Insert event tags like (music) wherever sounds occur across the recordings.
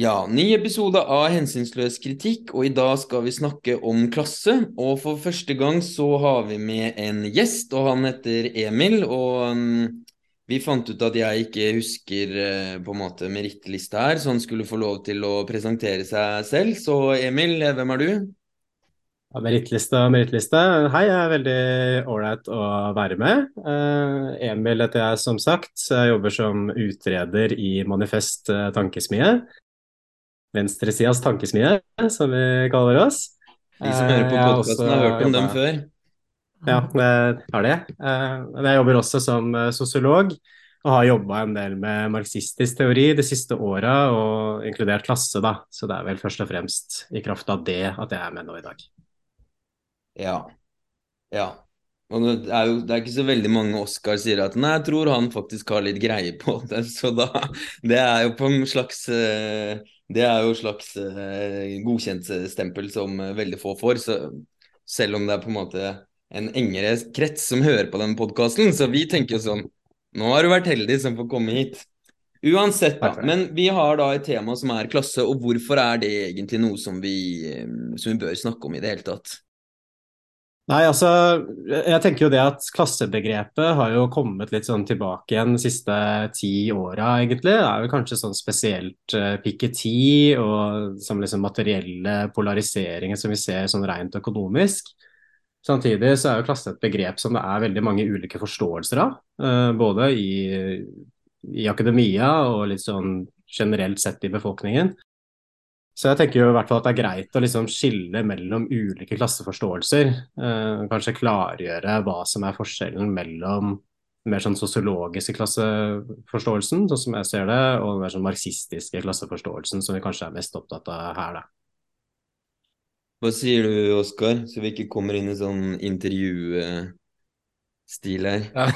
Ja, ny episode av Hensynsløs kritikk, og i dag skal vi snakke om klasse. Og for første gang så har vi med en gjest, og han heter Emil. Og um, vi fant ut at jeg ikke husker uh, på en måte merittlista her, så han skulle få lov til å presentere seg selv. Så Emil, hvem er du? Ja, merittliste og merittliste. Hei, jeg er veldig ålreit å være med. Uh, Emil heter jeg, som sagt. Jeg jobber som utreder i Manifest tankesmie venstresidas tankesmie, som vi kaller oss. De som hører på eh, podkasten, har hørt om dem før. Ja, det har det. Eh, jeg jobber også som eh, sosiolog og har jobba en del med marxistisk teori de siste åra, og inkludert klasse, da. Så det er vel først og fremst i kraft av det at jeg er med nå i dag. Ja. Ja. Og det er jo det er ikke så veldig mange Oscar sier at nei, jeg tror han faktisk har litt greie på det. Så da Det er jo på en slags det er jo et slags uh, godkjentstempel som uh, veldig få får. Så selv om det er på en måte en engere krets som hører på denne podkasten, så vi tenker jo sånn Nå har du vært heldig som får komme hit. Uansett, da. Men vi har da et tema som er klasse, og hvorfor er det egentlig noe som vi, eh, som vi bør snakke om i det hele tatt? Nei, altså, jeg tenker jo det at Klassebegrepet har jo kommet litt sånn tilbake igjen de siste ti åra, egentlig. Det er jo kanskje sånn spesielt uh, Piketty og som liksom materielle polariseringer som vi ser sånn rent økonomisk. Samtidig så er jo klasse et begrep som det er veldig mange ulike forståelser av. Uh, både i, i akademia og litt sånn generelt sett i befolkningen. Så jeg tenker jo i hvert fall at det er greit å liksom skille mellom ulike klasseforståelser. Eh, kanskje klargjøre hva som er forskjellen mellom mer sånn sosiologiske klasseforståelsen, sånn som jeg ser det, og den mer sånn marxistiske klasseforståelsen, som vi kanskje er mest opptatt av her, da. Hva sier du, Oskar, så vi ikke kommer inn i sånn intervjustil her? Ja,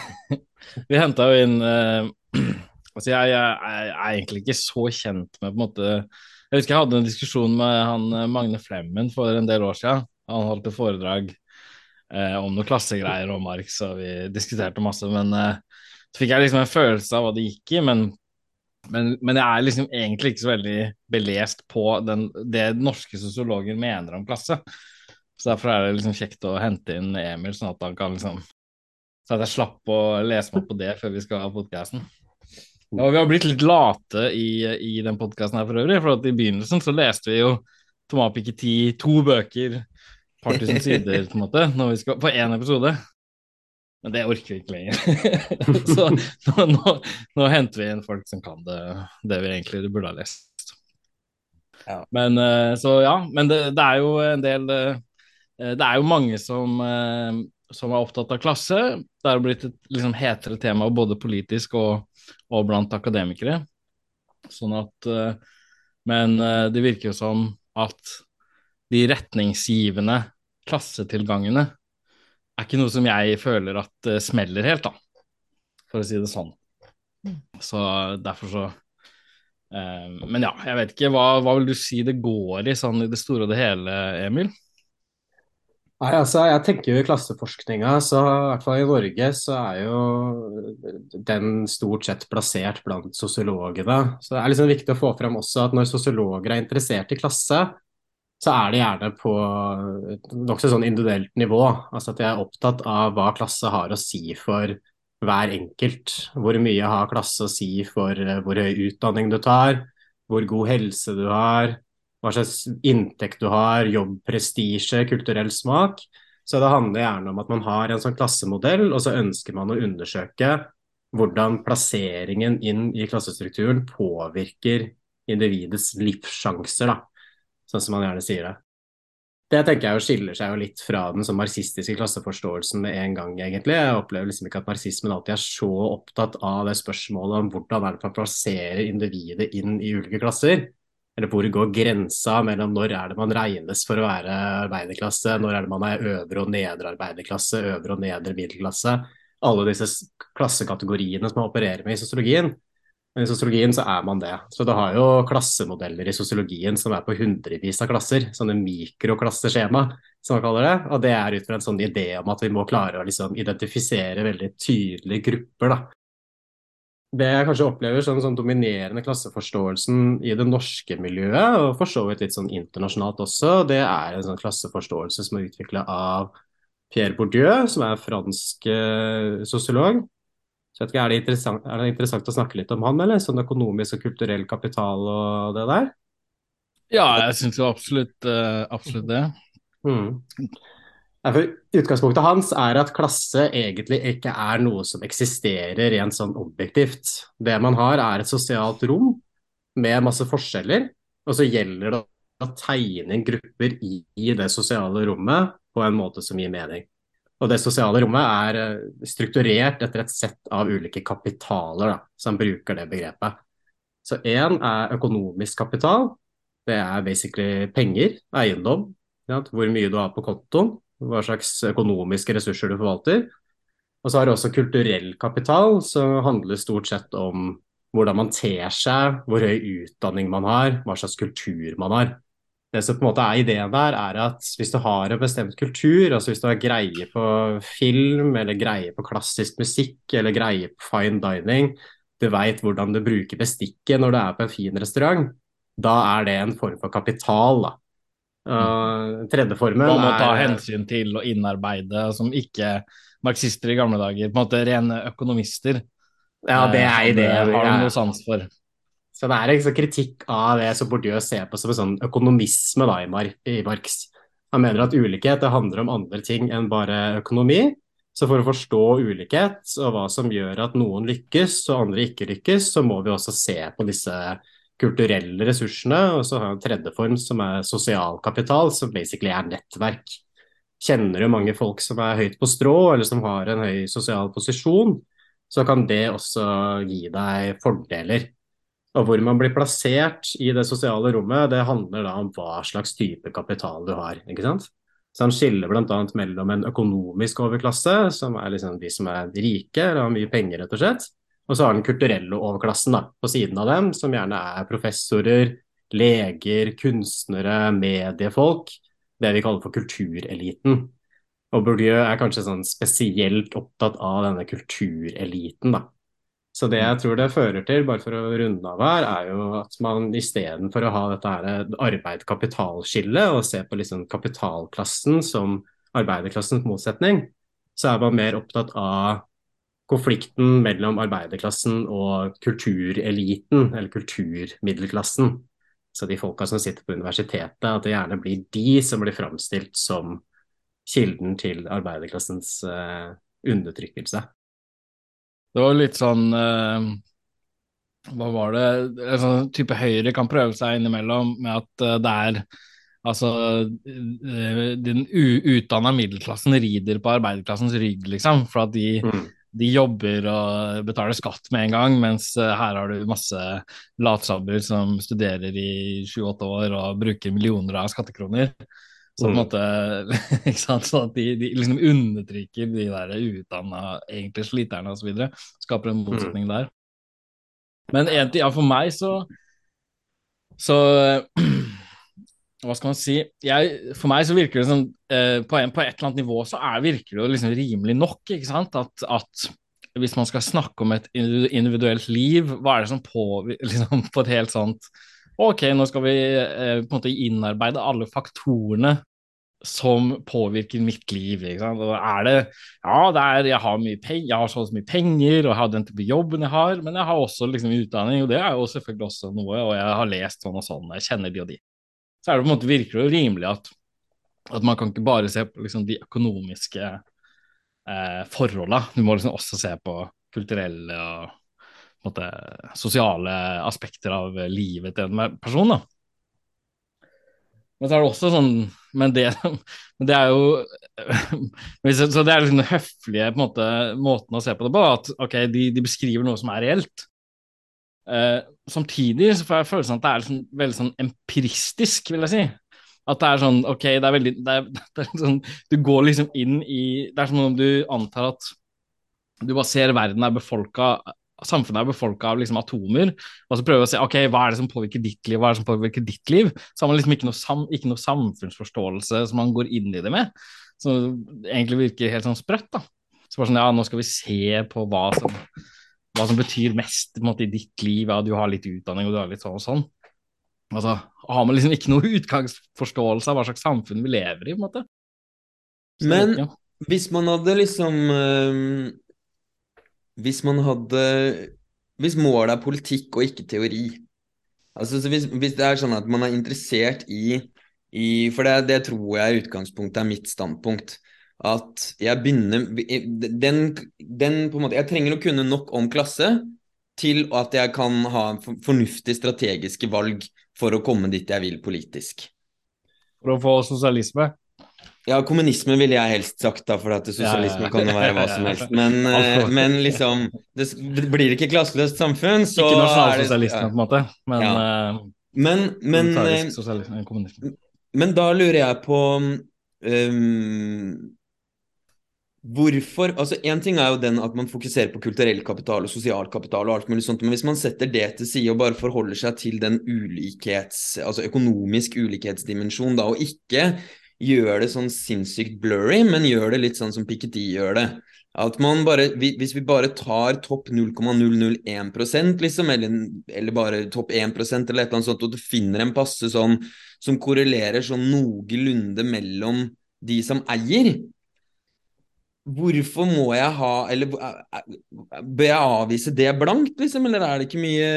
(laughs) vi henta jo inn uh, (clears throat) Altså, jeg, jeg, jeg, er egentlig ikke så kjent med på en måte jeg husker jeg hadde en diskusjon med han eh, Magne Flemmen for en del år siden. Han holdt et foredrag eh, om noen klassegreier og Marx, og vi diskuterte masse. Men eh, så fikk jeg liksom en følelse av hva det gikk i. Men, men, men jeg er liksom egentlig ikke så veldig belest på den, det norske sosiologer mener om klasse. Så derfor er det liksom kjekt å hente inn Emil, sånn at han kan liksom Så at jeg slapp å lese meg på det før vi skal ha podkasten. Ja, vi har blitt litt late i, i den podkasten her for øvrig. For i begynnelsen så leste vi jo Thomas Piketty to bøker, par tusen sider, på en måte, skal, på én episode. Men det orker vi ikke lenger. (laughs) så nå, nå, nå, henter vi inn folk som kan det, det vi egentlig burde ha lest. Ja. Men eh, så ja, men det, det, er jo en del eh, Det er jo mange som, eh, som er opptatt av klasse. Det er blitt et liksom, hetere tema både politisk og og blant akademikere. Sånn at eh, Men eh, det virker jo som at de retningsgivende klassetilgangene er ikke noe som jeg føler at uh, smeller helt, da, for å si det sånn. Så derfor så Men ja, jeg vet ikke. Hva, hva, vil du si det går i sånn i det store og det hele, Emil? Nei, altså, jeg tenker jo I klasseforskninga, så i hvert fall i Norge, så er jo den stort sett plassert blant sosiologene. Så Det er liksom viktig å få fram også at når sosiologer er interessert i klasse, så er det gjerne på nokså sånn individuelt nivå. Altså at de er opptatt av hva klasse har å si for hver enkelt. Hvor mye har klasse å si for eh, hvor høy utdanning du tar, hvor god helse du har, hva slags inntekt du har, jobb, prestisje, kulturell smak. Så det handler gjerne om at man har en sånn klassemodell, og så ønsker man å undersøke hvordan plasseringen inn i klassestrukturen påvirker individets livssjanser, da. sånn som man gjerne sier det. Det tenker jeg jo skiller seg jo litt fra den sånn marxistiske klasseforståelsen med en gang, egentlig. Jeg opplever liksom ikke at marxismen alltid er så opptatt av det spørsmålet om hvordan er det man plasserer individet inn i ulike klasser. Eller hvor går grensa mellom når er det man regnes for å være arbeiderklasse, når er det man er øvre og nedre arbeiderklasse, øvre og nedre middelklasse. Alle disse klassekategoriene som man opererer med i sosiologien. Men i sosiologien så er man det. Så du har jo klassemodeller i sosiologien som er på hundrevis av klasser. Sånne mikroklasseskjema, som man kaller det. Og det er ut fra en sånn idé om at vi må klare å liksom identifisere veldig tydelige grupper. da det jeg kanskje opplever som sånn dominerende klasseforståelsen i det norske miljøet, og for så vidt litt sånn internasjonalt også, det er en sånn klasseforståelse som er utvikla av Pierre Bourdieu, som er fransk eh, sosiolog. Så vet ikke, er det, er det, interessant å snakke litt om han, eller? Sånn økonomisk og kulturell kapital og det der? Ja, jeg syns jo absolutt, uh, absolutt det. Mm. Utgangspunktet hans er at klasse egentlig ikke er noe som eksisterer rent sånn objektivt. Det man har, er et sosialt rom med masse forskjeller, og så gjelder det å tegne inn grupper i, det sosiale rommet på en måte som gir mening. Og det sosiale rommet er eh, strukturert etter et sett av ulike kapitaler, da, som bruker det begrepet. Så én er økonomisk kapital. Det er basically penger, eiendom, hvor mye du har på kontoen hva slags økonomiske ressurser du forvalter. Og så har du også kulturell kapital, som handler stort sett om hvordan man ter seg, hvor høy utdanning man har, hva slags kultur man har. Det som på en måte er ideen der, er at hvis du har en bestemt kultur, altså hvis du har greie på film, eller greie på klassisk musikk, eller greie på fine dining, du veit hvordan du bruker bestikket når du er på en fin restaurant, da er det en form for kapital. da. Uh, tredje formen Hva må ta hensyn til og innarbeide, som ikke marxister i gamle dager, på en måte rene økonomister. Ja, det er det. Har du noe sans for? Så det er en kritikk av det som Bourdieu ser på som en sånn økonomisme da, i, Mar i Marx. Han mener at ulikhet handler om andre ting enn bare økonomi. Så for å forstå ulikhet og hva som gjør at noen lykkes og andre ikke lykkes, så må vi også se på disse kulturelle ressursene, og så har vi en tredje form som er sosial kapital, som basically er nettverk. Kjenner du mange folk som er høyt på strå, eller som har en høy sosial posisjon, så kan det også gi deg fordeler. Og hvor man blir plassert i det sosiale rommet, det handler da om hva slags type kapital du har. ikke sant? Så Han skiller bl.a. mellom en økonomisk overklasse, som er liksom de som er rike eller har mye penger, rett og slett, og så har den kulturelle overklassen da, på siden av dem, som gjerne er professorer, leger, kunstnere, mediefolk. Det vi kaller for kultureliten. Og Bourdieu er kanskje sånn spesielt opptatt av denne kultureliten, da. Så det jeg tror det fører til, bare for å runde av her, er jo at man istedenfor å ha dette her arbeid-kapital-skillet og se på liksom kapitalklassen som arbeiderklassens motsetning, så er man mer opptatt av konflikten mellom arbeiderklassen og kultureliten, eller kulturmiddelklassen. Så de folka som sitter på universitetet, at det gjerne blir de som blir framstilt som kilden til arbeiderklassens uh, undertrykkelse. Det var litt sånn uh, Hva var det En sånn type Høyre kan prøve seg innimellom med at uh, det er Altså, den utdanna middelklassen rider på arbeiderklassens rygg, liksom, for at de mm de jobber og betaler skatt med en gang, mens eh, her har du masse latsabber som studerer i sju-åtte år og bruker millioner av skattekroner. Så på en mm. måte, (laughs) ikke sant, så at de, de liksom undertrykker de der uutdanna egentlig sliterne osv. Skaper en motsetning mm. der. Men en, ja, for meg så Så (clears throat) hva skal man si jeg, For meg så virker det som eh, på, en, på, et eller annet nivå så er, virker det liksom rimelig nok. ikke sant? At, at, hvis man skal snakke om et individuelt liv, hva er det som påvirker (laughs) liksom, på et helt sånt Ok, nå skal vi eh, på en måte innarbeide alle faktorene som påvirker mitt liv. ikke sant? Og er det Ja, det er, jeg har har så mye penger, og jeg har den type jobben jeg har, men jeg har også liksom utdanning, og det er jo selvfølgelig også noe, og jeg har lest sånn og sånn, jeg kjenner de og de så er det på en måte virker det rimelig at, at man kan ikke bare se på liksom, de økonomiske eh, forholdene, du må liksom også se på kulturelle og på måte, sosiale aspekter av livet til en person. da. Men så er det også sånn Men det, (laughs) men det er jo (laughs) Så det er liksom den høflige måte, måten å se på det på. At ok, de, de beskriver noe som er reelt. Eh, samtidig så får jeg følelsen at det er liksom, veldig sånn empiristisk, vil jeg si. At det er sånn Ok, det er veldig det er, (laughs) det er sånn, Du går liksom inn i Det er som om du antar at du bare ser verden er befolka Samfunnet er befolka av liksom atomer, og så prøver du å se ok, hva er det som påvirker ditt liv, hva er det som påvirker ditt liv. Så har man liksom ikke noe, sam, ikke noe samfunnsforståelse som man går inn i det med. Som egentlig virker helt sånn sprøtt. da. Så bare sånn, ja, nå skal vi se på hva som hva som betyr mest måte, i ditt liv, ja, du har litt utdanning og du har litt sånn og sånn. Altså, har man liksom ikke noe (laughs) utgangsforståelse av hva slags samfunn vi lever i, på en måte. Så, Men ja. hvis man hadde liksom øh, Hvis man hadde Hvis målet er politikk og ikke teori Altså så hvis, hvis det er sånn at man er interessert i, i For det, det tror jeg i utgangspunktet er mitt standpunkt. At jeg begynner den, den på en måte Jeg trenger å kunne nok om klasse til at jeg kan ha for- fornuftige strategiske valg for å komme dit jeg vil politisk. For å få sosialisme. Ja, kommunisme ville jeg helst sagt, da, for at sosialisme Ja, ja, ja. kan jo være hva som helst. Men, (laughs) eh, men liksom Det blir ikke klasseløst samfunn, så ikke nasjonalsosialisme, på en måte, men eh, Men, men, eh, men da lurer jeg på um, Hvorfor Altså, én ting er jo den at man fokuserer på kulturell kapital og sosial kapital og alt mulig sånt, men hvis man setter det til side og bare forholder seg til den ulikhets... Altså økonomisk ulikhetsdimensjon, da, og ikke gjør det sånn sinnssykt blurry, men gjør det litt sånn som Piketty gjør det. At man bare, Hvis vi bare tar topp 0,001% liksom, eller, eller bare topp 1 eller et eller annet sånt, og du finner en passe sånn som korrelerer sånn noenlunde mellom de som eier, Hvorfor må jeg ha Eller bør jeg avvise det blankt, liksom? Eller er det ikke mye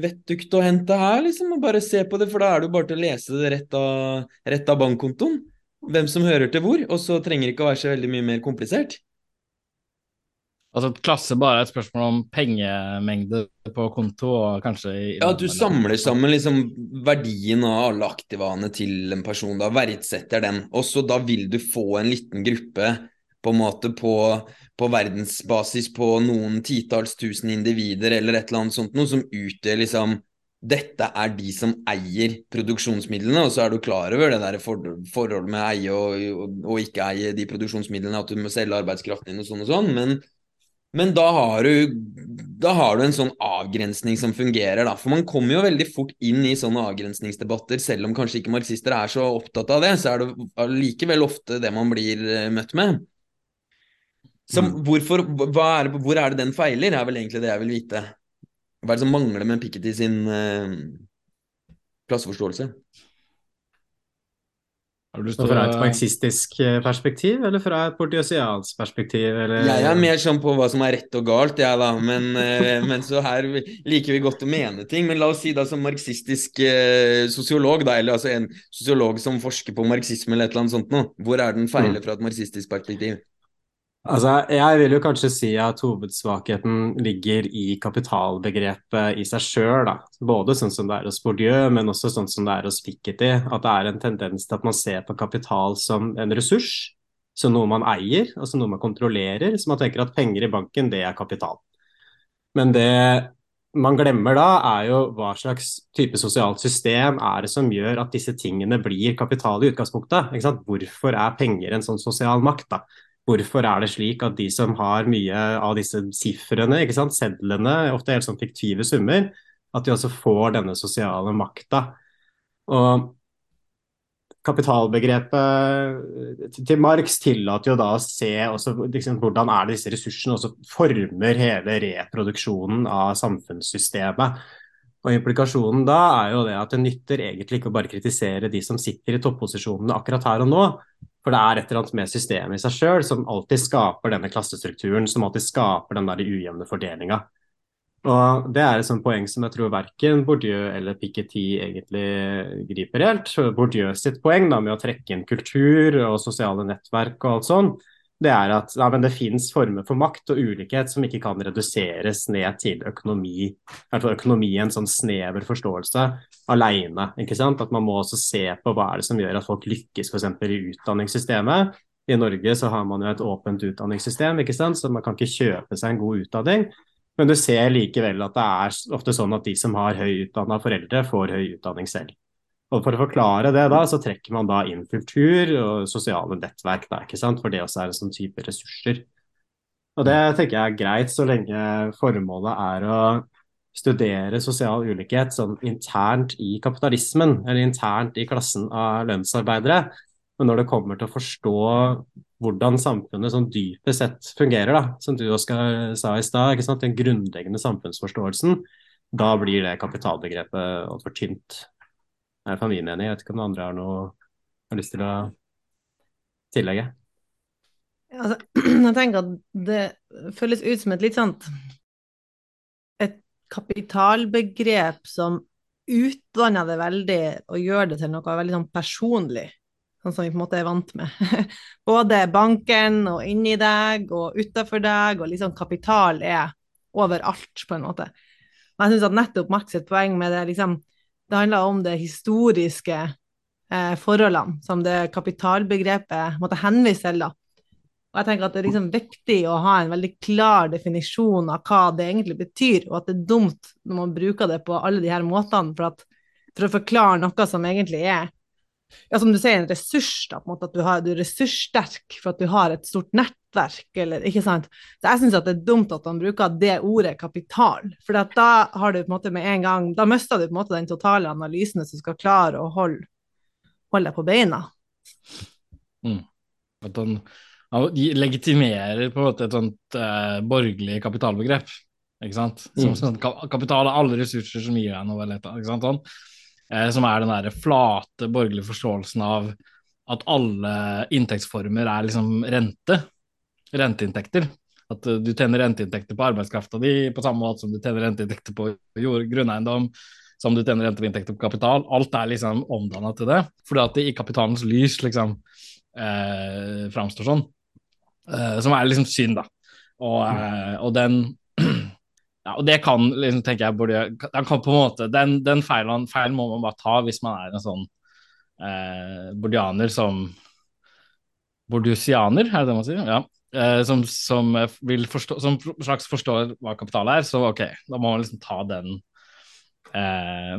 vettugt å hente her, liksom? Og bare se på det, for da er det jo bare til å lese det rett av, rett av bankkontoen. Hvem som hører til hvor. Og så trenger det ikke å være så veldig mye mer komplisert. Altså, klasse bare er et spørsmål om pengemengde på konto, og kanskje Ja, at du samler sammen liksom verdien av alle aktivaene til en person, da verdsetter den. Og så da vil du få en liten gruppe på en måte på, på verdensbasis på noen titalls tusen individer eller et eller annet sånt noe som utgjør liksom dette er de som eier produksjonsmidlene, og så er du klar over det der for, forholdet med eie og, og, og ikke eie de produksjonsmidlene, at du må selge arbeidskraften din og sånn og sånn, men, men da har du da har du en sånn avgrensning som fungerer, da. For man kommer jo veldig fort inn i sånne avgrensningsdebatter, selv om kanskje ikke marxister er så opptatt av det, så er det likevel ofte det man blir eh, møtt med. Så Mm. hvorfor, hva er hvor er det den feiler, er vel egentlig det jeg vil vite. Hva er det som mangler med Piketty sin uh, klasseforståelse? Har du lyst til å... fra et marxistisk eh, perspektiv, eller fra et portiosiansk perspektiv? Eller? Jeg er mer sånn på hva som er rett og galt, jeg da, men, eh, men så her liker vi godt å mene ting. Men la oss si da som marxistisk eh, sosiolog, da, eller altså en sosiolog som forsker på marxisme eller et eller annet sånt noe, hvor er den feiler fra et marxistisk perspektiv? Altså, jeg vil jo kanskje si at hovedsvakheten ligger i kapitalbegrepet i seg sjøl. Både sånn som det er hos Bourdieu, men også sånn som det er hos Piketty. At det er en tendens til at man ser på kapital som en ressurs, som noe man eier, altså noe man kontrollerer. Så man tenker at penger i banken, det er kapital. Men det man glemmer da, er jo hva slags type sosialt system er det som gjør at disse tingene blir kapital i utgangspunktet. Ikke sant? Hvorfor er penger en sånn sosial makt? da? Hvorfor er det slik at de som har mye av disse sifrene, sedlene, ofte helt sånn fiktive summer, at de også får denne sosiale makta? Og kapitalbegrepet til Marx tillater jo da å se også, liksom, hvordan er det disse ressursene også former hele reproduksjonen av samfunnssystemet. Og Implikasjonen da er jo det at det nytter egentlig ikke å bare kritisere de som sitter i topposisjonene akkurat her og nå, for det er et eller annet med systemet i seg sjøl som alltid skaper denne klassestrukturen, som alltid skaper den der ujevne fordelinga. Og Det er et sånt poeng som jeg tror verken Bourdieu eller Piketty egentlig griper helt. Bourdieu sitt poeng da, med å trekke inn kultur og sosiale nettverk og alt sånn, det er at ja, det finnes former for makt og ulikhet som ikke kan reduseres ned til økonomi, i hvert økonomi i en sånn snever forståelse alene. At man må også se på hva er det som gjør at folk lykkes f.eks. i utdanningssystemet. I Norge så har man jo et åpent utdanningssystem, ikke sant? så man kan ikke kjøpe seg en god utdanning. Men du ser likevel at det er ofte sånn at de som har høy utdanna foreldre, får høy utdanning selv. Og For å forklare det, da, så trekker man da inn kultur og sosiale nettverk, da, ikke sant? for det også er en sånn type ressurser. Og Det tenker jeg er greit, så lenge formålet er å studere sosial ulikhet sånn internt i kapitalismen, eller internt i klassen av lønnsarbeidere. Men når det kommer til å forstå hvordan samfunnet sånn dypest sett fungerer, da, som du Oskar sa i stad, den grunnleggende samfunnsforståelsen, da blir det kapitalbegrepet altfor tynt. Det er for min mening. Jeg vet ikke om andre har noe har lyst til å tillegge. Altså, (clears throat) jeg tenker at det føles ut som et litt sånt et kapitalbegrep som utdanner det veldig og gjør det til noe veldig sånn personlig, sånn som vi på en måte er vant med. (laughs) Både banken og inni deg og utafor deg, og liksom kapital er overalt, på en måte. Og jeg syns at nettopp sitt poeng med det liksom, det handler om det historiske eh, forholdene som det kapitalbegrepet måtte henvise til. da. Og jeg tenker at Det er liksom viktig å ha en veldig klar definisjon av hva det egentlig betyr, og at det er dumt når man bruker det på alle de her måtene for, at, for å forklare noe som egentlig er ja, som du sier, en ressurs, da, på en måte, at du, har, du, er ressurssterk for at du har et stort nettverk, eller ikke sant. Så jeg syns det er dumt at han bruker det ordet kapital, for da har du på en måte med en gang Da mister du på en måte den totale analysen som skal klare å holde, holde deg på beina. Mm. At han han legitimerer på en måte et sånt eh, borgerlig kapitalbegrep. Ikke sant? Som, mm. sånn, kapital er alle ressurser som gir deg noe, eller ikke sant? Sånn. Eh, som er den der flate borgerlige forståelsen av at alle inntektsformer er liksom rente. Renteinntekter. At uh, du tjener renteinntekter på arbeidskrafta di på samme måte som du tjener renteinntekter på jord, grunneiendom, som du tjener renteinntekter på kapital. Alt er liksom omdanna til det. Fordi at det i kapitalens lys liksom eh, framstår sånn. Eh, som er liksom synd, da. Og, eh, og den (clears throat) ja, og det kan liksom, tenker jeg burde Den kan på en måte, den, den feilen, feilen, må man bare ta hvis man er en sånn eh, bordianer som Bordusianer, er det det man sier? Ja. Som, som, vil forstå, som slags forstår hva kapital er, så ok, da må man liksom ta den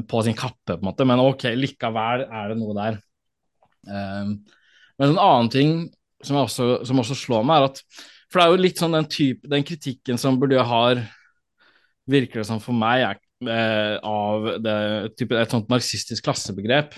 på sin kappe, på en måte. Men ok, likevel er det noe der. men en annen ting som også, som også, slår meg, er at For det er jo litt sånn den type Den kritikken som Bourdieu har, virker det som for meg, er, eh, av det, type, et sånt marxistisk klassebegrep,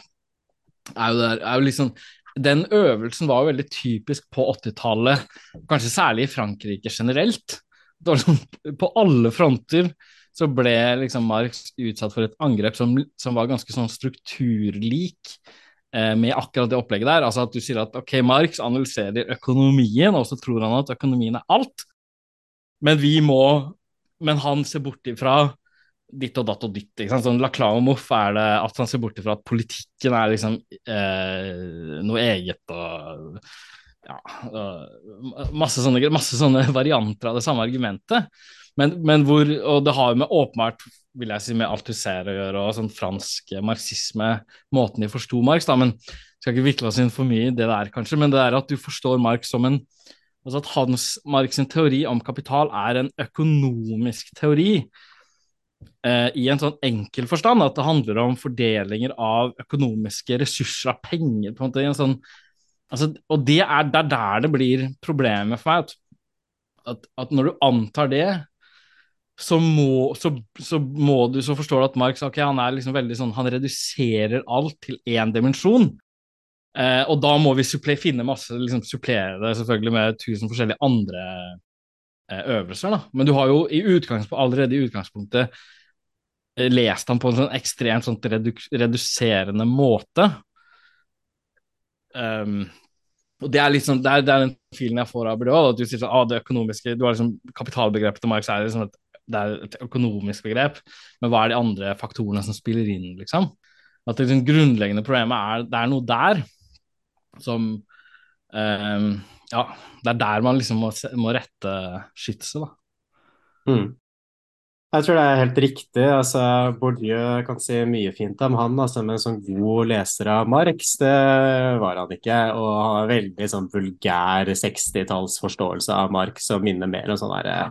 er jo, der, er jo liksom Den øvelsen var jo veldig typisk på 80-tallet, kanskje særlig i Frankrike generelt. Liksom, på alle fronter så ble liksom Marx utsatt for et angrep som, som var ganske sånn strukturlik Eh, med akkurat det opplegget der. Altså at du sier at ok, Marx analyserer økonomien, og så tror han at økonomien er alt. Men vi må Men han ser bort ifra ditt og datt og ditt. Ikke sant? Sånn Laclau og er det at han ser bort ifra at politikken er liksom eh, noe eget og ja, masse sånne, masse sånne (laughs) varianter av det samme argumentet. Men, men hvor, og det har jo med åpenbart vil jeg si, med Althusser å gjøre, og sånn fransk marxisme, måten de forsto Marx, da, men skal ikke vikle oss inn for mye i det der, kanskje, men det er at du forstår Marx som en altså At Hans Marx' sin teori om kapital er en økonomisk teori i en sånn enkel forstand, at det handler om fordelinger av økonomiske ressurser, av penger, på en måte, en sånn altså, Og det er, det er der det blir problemet for meg, at, at, når du antar det, så må, så, så må, du så forstår du at Marx okay, han er liksom veldig sånn, han reduserer alt til én dimensjon. Eh, og da må vi supple, finne masse, liksom supplere det selvfølgelig med tusen forskjellige andre eh, øvelser. da. Men du har jo i allerede i utgangspunktet eh, lest han på en sånn ekstremt sånn redu reduserende måte. Um, og Det er liksom, det er, det er den filen jeg får av Bordeaux, at du sier sånn, ah, det økonomiske, du har liksom kapitalbegrepet til Marx er liksom et det er et økonomisk begrep, men hva er de andre faktorene som spiller inn, liksom? At det liksom grunnleggende problemet er det er noe der som um, Ja, det er der man liksom må, må rette skytset, da. Mm. Jeg tror det er helt riktig. altså Bourdieu kan si mye fint om han, altså, men som god leser av Marx, det var han ikke. Og han har veldig sånn vulgær 60-tallsforståelse av Marx som minner mer om sånn derre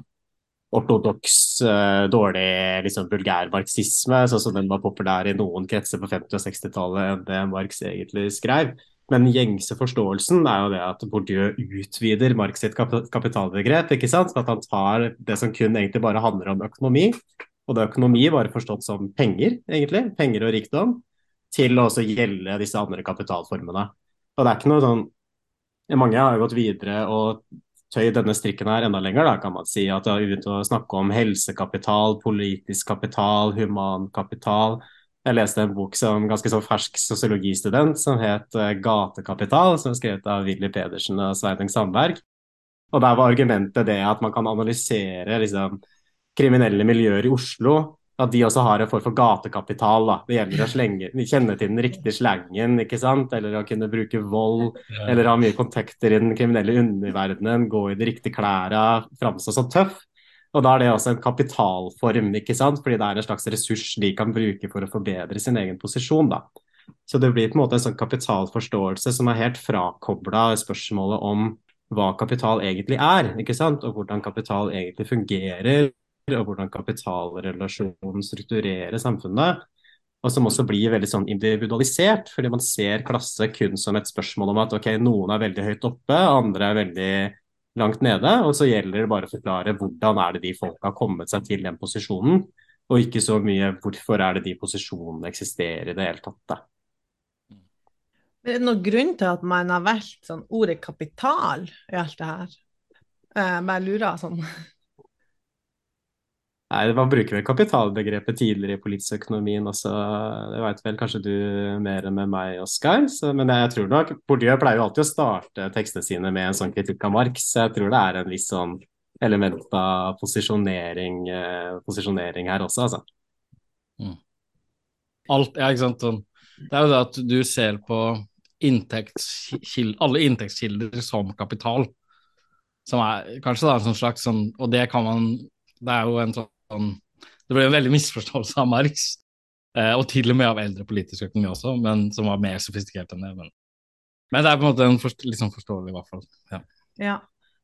ortodoks, uh, dårlig, liksom vulgær marxisme, sånn som den var populær i noen kretser på 50- og 60-tallet enn det Marx egentlig skrev. Men gjengse forståelsen er jo det at Bourdieu utvider Marx sitt kapitalbegrep. ikke sant? At han tar det som kun egentlig bare handler om økonomi, og det er økonomi bare forstått som penger, egentlig, penger og rikdom, til å også gjelde disse andre kapitalformene. Og det er ikke noe sånn Mange har jo gått videre og tøyd denne strikken her enda lenger, da, kan man si. At de har begynt å snakke om helsekapital, politisk kapital, humankapital. Jeg leste en bok som ganske sånn fersk sosiologistudent som het eh, Gatekapital, som er skrevet av Willy Pedersen og Sveinung Sandberg. Og der var argumentet det at man kan analysere liksom, kriminelle miljøer i Oslo at de også har en form for gatekapital. Da. Det gjelder å slenge, kjenne til den riktige slangen, ikke sant? eller å kunne bruke vold, eller ha mye kontakter i den kriminelle underverdenen, gå i de riktige klærne, framstå som tøff. Og da er det også en kapitalform, ikke sant? fordi det er en slags ressurs de kan bruke for å forbedre sin egen posisjon. da. Så det blir på en måte en sånn kapitalforståelse som er helt frakobla spørsmålet om hva kapital egentlig er, ikke sant? og hvordan kapital egentlig fungerer og hvordan kapitalrelasjonen strukturerer samfunnet. Og som også blir veldig sånn individualisert, fordi man ser klasse kun som et spørsmål om at ok, noen er veldig høyt oppe, andre er veldig langt nede. Og så gjelder det bare å forklare hvordan er det de folka har kommet seg til den posisjonen, og ikke så mye hvorfor er det de posisjonene eksisterer i det hele tatt. Da. Er det noen grunn til at man har valgt sånn ordet kapital i alt det her? Jeg eh, bare lurer sånn. Nei, Man bruker vel kapitalbegrepet tidligere i politisk økonomien også. Det vet vel kanskje du mer enn med meg, Oskar. Men jeg tror nok Bourdieu pleier jo alltid å starte tekstene sine med en sånn kritikk av Marx. Så jeg tror det er en viss sånn element av posisjonering, eh, posisjonering her også, altså. Mm. Alt, ja, ikke sant. Sånn. Det er jo det at du ser på inntektskild, alle inntektskilder som kapital. Som er kanskje da en sånn slags sånn Og det kan man Det er jo en sånn sånn Det ble en veldig misforståelse av Marx, eh, og til og med av eldre politisk økonomi også, men som var mer sofistikert enn det. Men, men det er på en måte en forst litt sånn forståelig, i hvert fall. Ja. ja.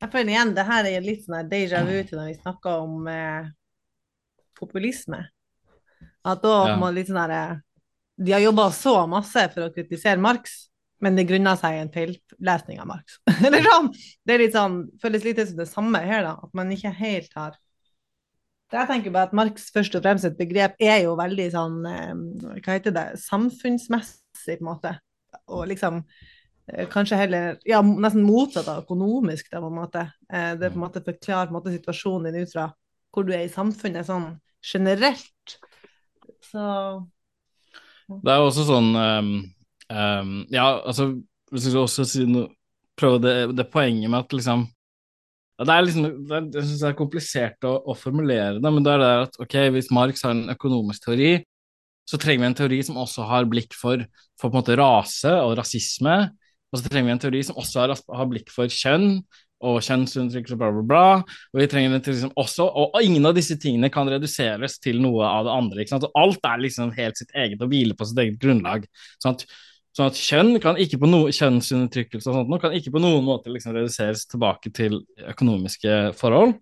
Jeg føler igjen det her er litt sånn déjà vu til når vi snakker om eh, populisme. At da ja. må litt sånn herre eh, De har jobba så masse for å kritisere Marx, men det grunner seg i en feillesning av Marx. (laughs) Eller sånn. Det er litt sånn, føles litt som det samme her, da. At man ikke helt har jeg tenker bare at Marx først og fremst et begrep er jo veldig sånn eh, Hva heter det Samfunnsmessig, på en måte. Og liksom eh, kanskje heller Ja, nesten motsatt av økonomisk, da, på en måte. Eh, det på en måte forklarer på en måte situasjonen din ut fra hvor du er i samfunnet sånn generelt. Så Det er jo også sånn um, um, Ja, altså hvis jeg også si noe prøve det, det poenget med at liksom det er liksom, det er, jeg synes det er komplisert å, å, formulere det, men det er det at ok, hvis Marx har en økonomisk teori, så trenger vi en teori som også har blikk for, for på en måte rase og rasisme. Og så trenger vi en teori som også har, har blikk for kjønn og kjønnsundertrykkelse og bla, bla, bla. Og vi trenger en teori som også, og, og ingen av disse tingene kan reduseres til noe av det andre. ikke sant? Alt er liksom helt sitt eget og hviler på sitt eget grunnlag. sånn at Sånn at kjønn kan ikke på no, kjønnsundertrykkelse og sånt kan ikke på noen måte liksom reduseres tilbake til økonomiske forhold.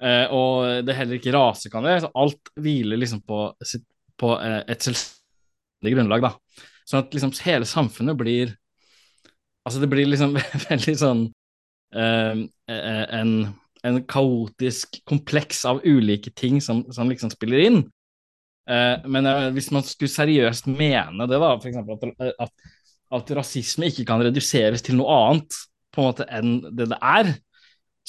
Eh, og det er heller ikke rase kan det. Så alt hviler liksom på, på eh, et selvstendig grunnlag, da. Sånn at liksom hele samfunnet blir Altså det blir liksom (laughs) veldig sånn eh, eh, en, en kaotisk kompleks av ulike ting som, som liksom spiller inn. Eh, men eh, hvis man skulle seriøst mene det, da, f.eks. At, at, at rasisme ikke kan reduseres til noe annet på en måte enn det det er,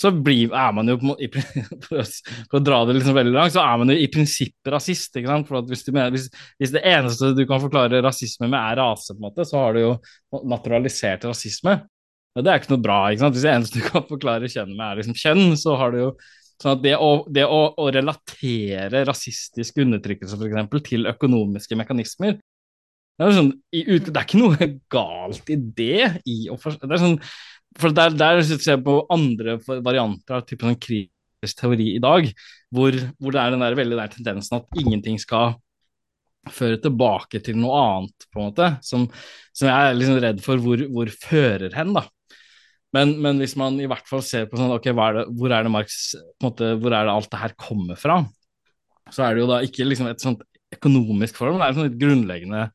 så blir, er man jo (laughs) for, å, dra det liksom veldig langt, så er man jo i prinsippet rasist. ikke sant? For hvis, mener, hvis, hvis, det eneste du kan forklare rasisme med, er rase, på en måte, så har du jo naturalisert rasisme. Og det er ikke noe bra. ikke sant? Hvis det eneste du kan forklare kjønn med, er liksom kjønn, så har du jo Sånn at det å, det å, å relatere rasistisk undertrykkelse for eksempel, til økonomiske mekanismer det er, sånn, det er ikke noe galt i det. I for, det sånn, for der, der ser jeg på andre varianter av typen sånn kritisk teori i dag, hvor, hvor, det er den der veldig der tendensen at ingenting skal føre tilbake til noe annet, på en måte, som, som jeg er liksom redd for hvor, hvor fører hen. da. Men, men, hvis man i hvert fall ser på sånn, ok, er det, hvor er det Marx, måte, hvor er det alt det her kommer fra, så er det jo da ikke liksom et sånt økonomisk forhold, men det er et, sånt grunnleggende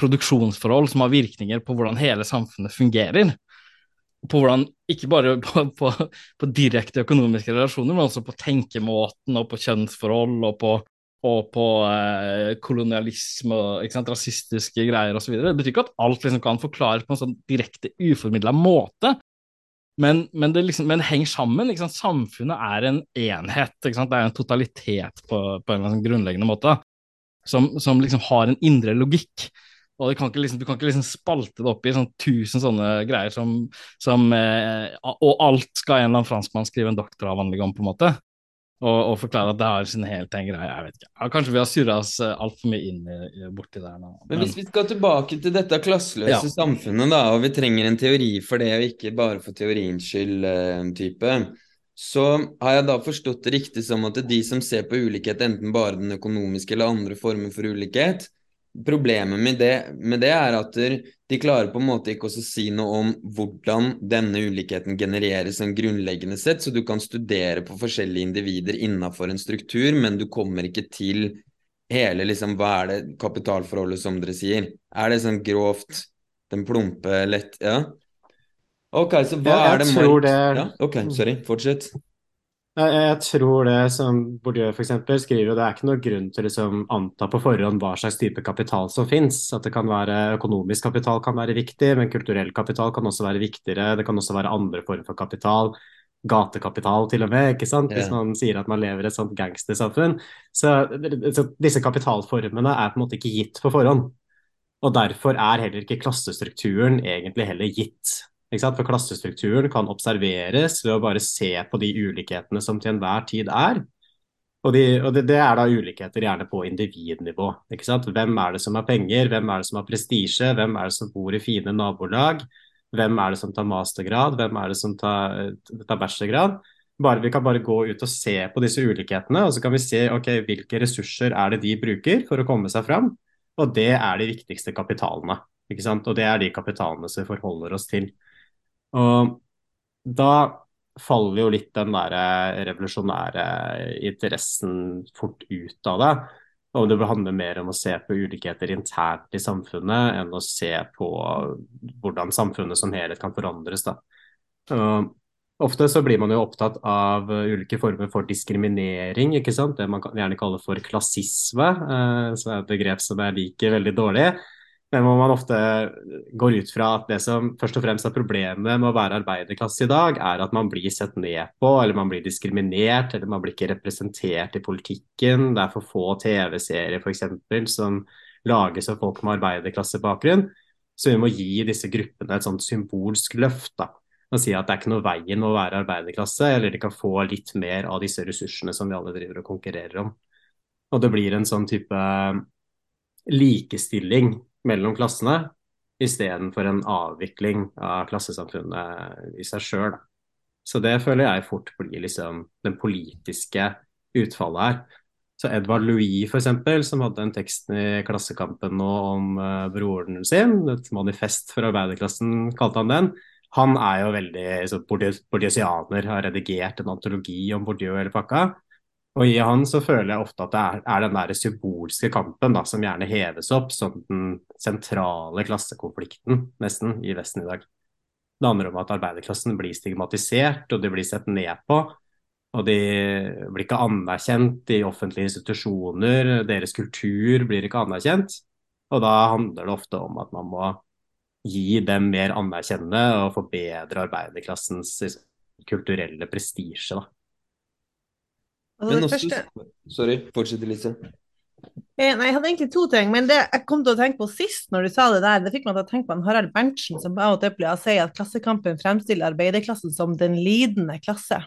produksjonsforhold som har virkninger på hvordan hele samfunnet fungerer. På hvordan, Ikke bare (laughs) på, på, på direkte økonomiske relasjoner, men også på tenkemåten og på kjønnsforhold og på og på eh, kolonialisme og ikke sant, rasistiske greier osv. Det betyr ikke at alt liksom kan forklares på en sånn direkte uformidla måte, men, men, det liksom, men henger sammen. Sant? Samfunnet er en enhet. Det er en totalitet på, på en sånn grunnleggende måte, som, som liksom har en indre logikk. Og kan liksom, Du kan ikke liksom spalte det opp i sånn tusen sånne greier som, som eh, Og alt skal en eller annen franskmann skrive en doktoravhandling om, på en måte og, og forklare at det har sin helt en greie. Jeg vet ikke. Ja, kanskje vi har surra oss eh, altfor mye inn i, borti der nå. Men, Men hvis vi skal tilbake til dette klasseløse ja. samfunnet, da, og vi trenger en teori for det, og ikke bare for teoriens skyld, uh, type, så har jeg da forstått det riktig som at de som ser på ulikhet, enten bare den økonomiske eller andre former for ulikhet, Problemet med det, med det, er at de klarer på en måte ikke å si noe om hvordan denne ulikheten genereres sånn grunnleggende sett, så du kan studere på forskjellige individer innenfor en struktur, men du kommer ikke til hele liksom, hva er det kapitalforholdet, som dere sier. Er det sånn grovt, den plumpe, lett Ja? Ok, så hva ja, er det Marx det... Ja, ok, sorry, fortsett. Jeg tror det som Bourdieu f.eks. skriver, det er ikke noen grunn til å liksom anta på forhånd hva slags type kapital som finnes. At det kan være Økonomisk kapital kan være viktig, men kulturell kapital kan også være viktigere. Det kan også være andre former for kapital. Gatekapital til og med, ikke sant? hvis man sier at man lever i et sånt gangstersamfunn. Så, så disse kapitalformene er på en måte ikke gitt på forhånd. Og derfor er heller ikke klassestrukturen egentlig heller gitt. For klassestrukturen kan observeres ved å bare se på de ulikhetene som til enhver tid er. Og, de, og det, det, er da ulikheter gjerne på individnivå. Hvem er det som har penger, hvem er det som har prestisje, hvem er det som bor i fine nabolag, hvem er det som tar mastergrad, hvem er det som tar, tar bachelorgrad. Bare, vi kan bare gå ut og se på disse ulikhetene, og så kan vi se okay, hvilke ressurser er det de bruker for å komme seg fram. Og det er de viktigste kapitalene. Og det er de kapitalene som vi forholder oss til. Og da faller jo litt den der revolusjonære interessen fort ut av det. Og det handler mer om å se på ulikheter internt i samfunnet enn å se på hvordan samfunnet som helhet kan forandres. Da. Uh, ofte så blir man jo opptatt av ulike former for diskriminering, ikke sant? det man gjerne kaller for klassisme, uh, som er et begrep som jeg liker veldig dårlig men man ofte går ut fra at det som først og fremst er problemet med å være arbeiderklasse i dag, er at man blir sett ned på, eller man blir diskriminert, eller man blir ikke representert i politikken. Det er for få TV-serier f.eks. som lages av folk med arbeiderklassebakgrunn. Så vi må gi disse gruppene et sånt symbolsk løft. da, og si at det er ikke noe veien å være arbeiderklasse, eller de kan få litt mer av disse ressursene som vi alle driver og konkurrerer om. Og det blir en sånn type likestilling mellom klassene, istedenfor en avvikling av klassesamfunnet i seg sjøl. Så det føler jeg fort blir liksom den politiske utfallet her. Så Edvard Louis, f.eks., som hadde en tekst i Klassekampen nå om uh, broren sin, et manifest for arbeiderklassen, kalte han den. Han er jo veldig så bordiesianer, har redigert en antologi om Bourdieu hele pakka. Og i han så føler jeg ofte at det er, er den der symbolske kampen da, som gjerne heves opp som den sentrale klassekonflikten nesten i Vesten i dag. Det handler om at arbeiderklassen blir stigmatisert, og de blir sett ned på. Og de blir ikke anerkjent i offentlige institusjoner, deres kultur blir ikke anerkjent. Og da handler det ofte om at man må gi dem mer anerkjennende og forbedre arbeiderklassens kulturelle prestisje. da. Altså, men også, første... Sorry, fortsett, Elise. Eh, nei, Jeg hadde egentlig to ting, men det jeg kom til å tenke på sist når du sa det der, det fikk meg til å tenke på en Harald Berntsen som av og til pleier å si at Klassekampen fremstiller arbeiderklassen som den lidende klasse.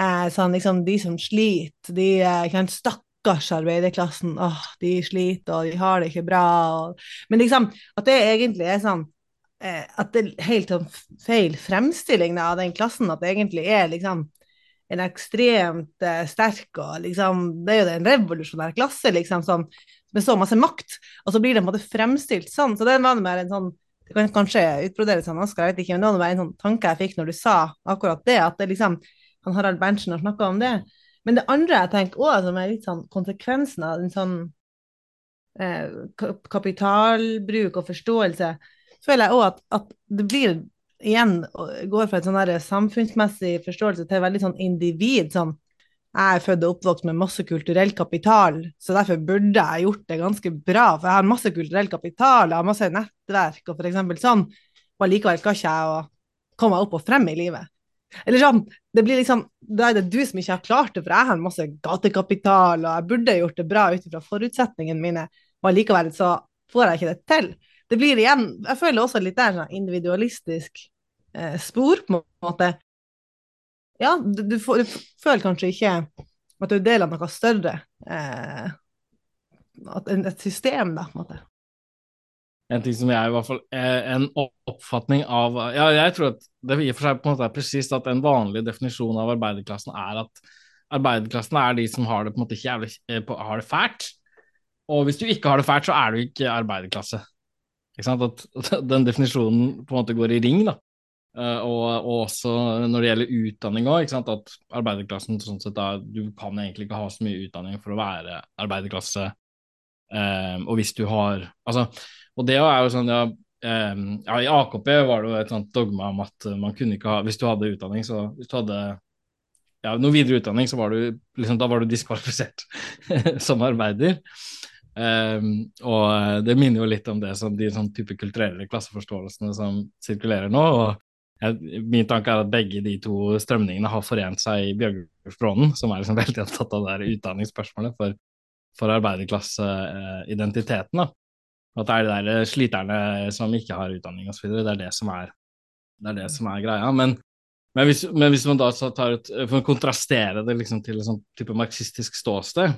Eh, sånn liksom de som sliter, de eh, kan stakkars arbeiderklassen, åh, de sliter og de har det ikke bra. Og... Men liksom, at det egentlig er sånn eh, At det er helt sånn feil fremstilling av den klassen, at det egentlig er liksom en ekstremt uh, sterk og liksom Det er jo en revolusjonær klasse, liksom, som, med så masse makt. Og så blir det på en måte fremstilt sånn. Så det var mer en sånn Det kan kanskje utbroderes av Oskar, jeg vet ikke, men det var en sånn tanke jeg fikk når du sa akkurat det, at det liksom han Harald Berntsen har snakka om det. Men det andre jeg tenker òg, som er litt sånn konsekvensen av en sånn eh, kapitalbruk og forståelse, føler jeg òg at, at, det blir igjen går fra en sånn samfunnsmessig forståelse til veldig sånn individ. sånn jeg er født og oppvokst med masse kulturell kapital, så derfor burde jeg gjort det ganske bra. For jeg har masse kulturell kapital, jeg har masse nettverk og eksempel sånn, og likevel skal ikke jeg komme meg opp og frem i livet. Eller sånn, det blir liksom, Da er det du som ikke har klart det, for jeg har masse gatekapital, og jeg burde gjort det bra ut ifra forutsetningene mine, og likevel så får jeg ikke det til. Det blir igjen Jeg føler også litt der sånn individualistisk eh, spor, på en måte ja, du, du, får, du, føler kanskje ikke at du er del av noe større. Eh, et system, da, på en måte. En ting som jeg i hvert fall En oppfatning av Ja, jeg tror at det i og for seg på en måte er presist at en vanlig definisjon av arbeiderklassen er at arbeiderklassen er de som har det på en måte ikke jævlig eh, har det fælt. Og hvis du ikke har det fælt, så er du ikke arbeiderklasse. Ikke sant? At (laughs) den definisjonen på en måte går i ring, da. Uh, og, og, også når det gjelder utdanning òg, at arbeiderklassen sånn sett da, Du kan egentlig ikke ha så mye utdanning for å være arbeiderklasse. Um, og hvis du har Altså, og det er jo sånn, ja, um, ja I AKP var det jo et sånt dogma om at man kunne ikke ha Hvis du hadde utdanning, så Hvis du hadde ja, noe videre utdanning, så var du liksom, da var du diskvalifisert (laughs) som arbeider. Um, og det minner jo litt om det som de sånn type kulturelle klasseforståelsene som sirkulerer nå. og Min tanke er at begge de to strømningene har forent seg i Bjørgulfbrånen, som er liksom (laughs) veldig opptatt av det utdanningsspørsmålet for, for arbeiderklasseidentiteten. At det er de der sliterne som ikke har utdanning osv. Det, er det, er, det er det som er greia. Men, men, hvis, men hvis, man da tar ut, for å kontrastere det liksom til et sånt type marxistisk ståsted,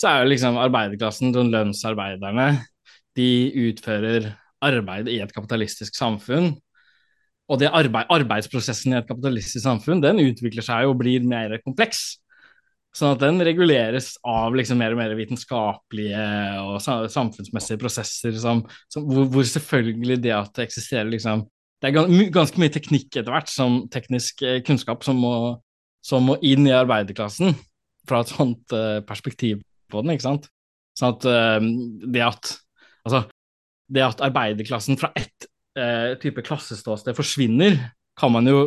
så er jo liksom arbeiderklassen, de lønnsarbeiderne, de utfører arbeid i et kapitalistisk samfunn og det arbeid, arbeidsprosessen i et kapitalistisk samfunn den utvikler seg og blir mer kompleks. Sånn at den reguleres av liksom mer og mer vitenskapelige og samfunnsmessige prosesser som, som, hvor, hvor, selvfølgelig det at det eksisterer liksom Det er ganske mye teknikk etter hvert, som teknisk eh, kunnskap, som må, som må inn i arbeiderklassen fra et sånt uh, perspektiv på den, ikke sant. Sånn at uh, det at Altså, det at arbeiderklassen fra ett eh, type klasseståsted forsvinner, kan man jo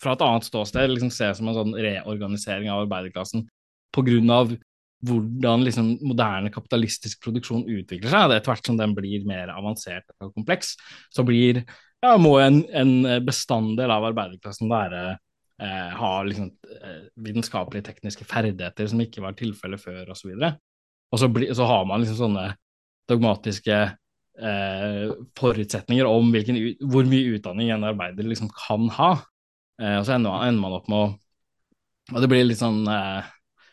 fra et annet ståsted liksom se som en sånn reorganisering av arbeiderklassen pga. hvordan liksom moderne kapitalistisk produksjon utvikler seg. Etter hvert som den blir mer avansert og kompleks, så blir, ja, må en, en bestanddel av arbeiderklassen være eh, ha liksom, eh, vitenskapelige tekniske ferdigheter som ikke var tilfellet før, osv. Og, så og så, bli, så har man liksom sånne dogmatiske eh, forutsetninger om hvilken, hvor mye utdanning en arbeider liksom kan ha. Eh, og så ender man, opp med å Og det blir litt sånn eh,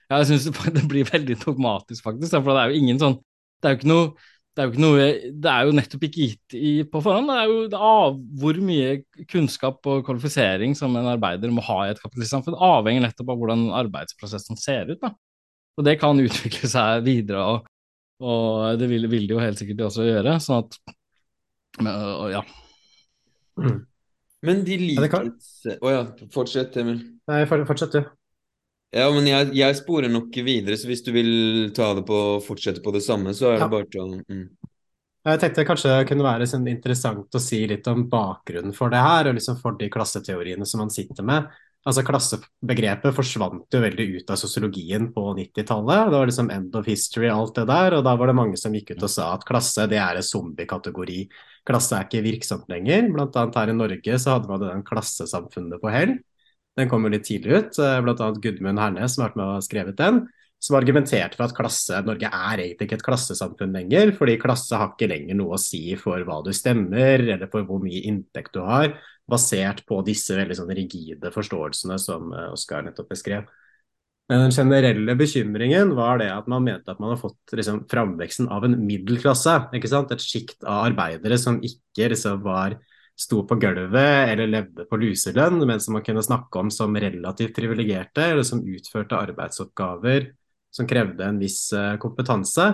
ja, Jeg syns (laughs) det blir veldig dogmatisk, faktisk. For det er jo ingen sånn Det er jo ikke noe det er, noe, det er jo nettopp ikke gitt i, på forhånd. Det er jo det av hvor mye kunnskap og kvalifisering som en arbeider må ha i et kapitalistsamfunn, avhenger nettopp av hvordan arbeidsprosessen ser ut. Da. Og det kan utvikle seg videre. og og det vil, vil, de jo helt sikkert også gjøre, sånn at men, Ja. Mm. Men de liker Å oh, ja, fortsett, Emil. Nei, fortsett, du. Ja, men jeg, jeg, sporer nok videre, så hvis du vil ta det på fortsette på det samme, så er det bare til å mm. Jeg tenkte kanskje det kunne være sånn interessant å si litt om bakgrunnen for det her, og liksom for de klasseteoriene som man sitter med altså Klassebegrepet forsvant jo veldig ut av sosiologien på 90-tallet. Det var liksom end of history, alt det der. Og da var det mange som gikk ut og sa at klasse det er en zombiekategori. Klasse er ikke virksomt lenger. Blant annet her i Norge så hadde man den klassesamfunnet på hell. Den kom jo litt tidlig ut. Eh, blant annet Gudmund Hernes som har vært med og skrevet den. Som argumenterte for at klasse, Norge er egentlig ikke et klassesamfunn lenger, fordi klasse har ikke lenger noe å si for hva du stemmer, eller for hvor mye inntekt du har basert på disse veldig sånn rigide forståelsene som eh, Oskar nettopp beskrev. Men den generelle bekymringen var det at man mente at man har fått liksom, framveksten av en middelklasse. ikke sant? Et sjikt av arbeidere som ikke liksom, var, sto på gulvet eller levde på luselønn, men som man kunne snakke om som relativt privilegerte, eller som utførte arbeidsoppgaver som krevde en viss uh, kompetanse.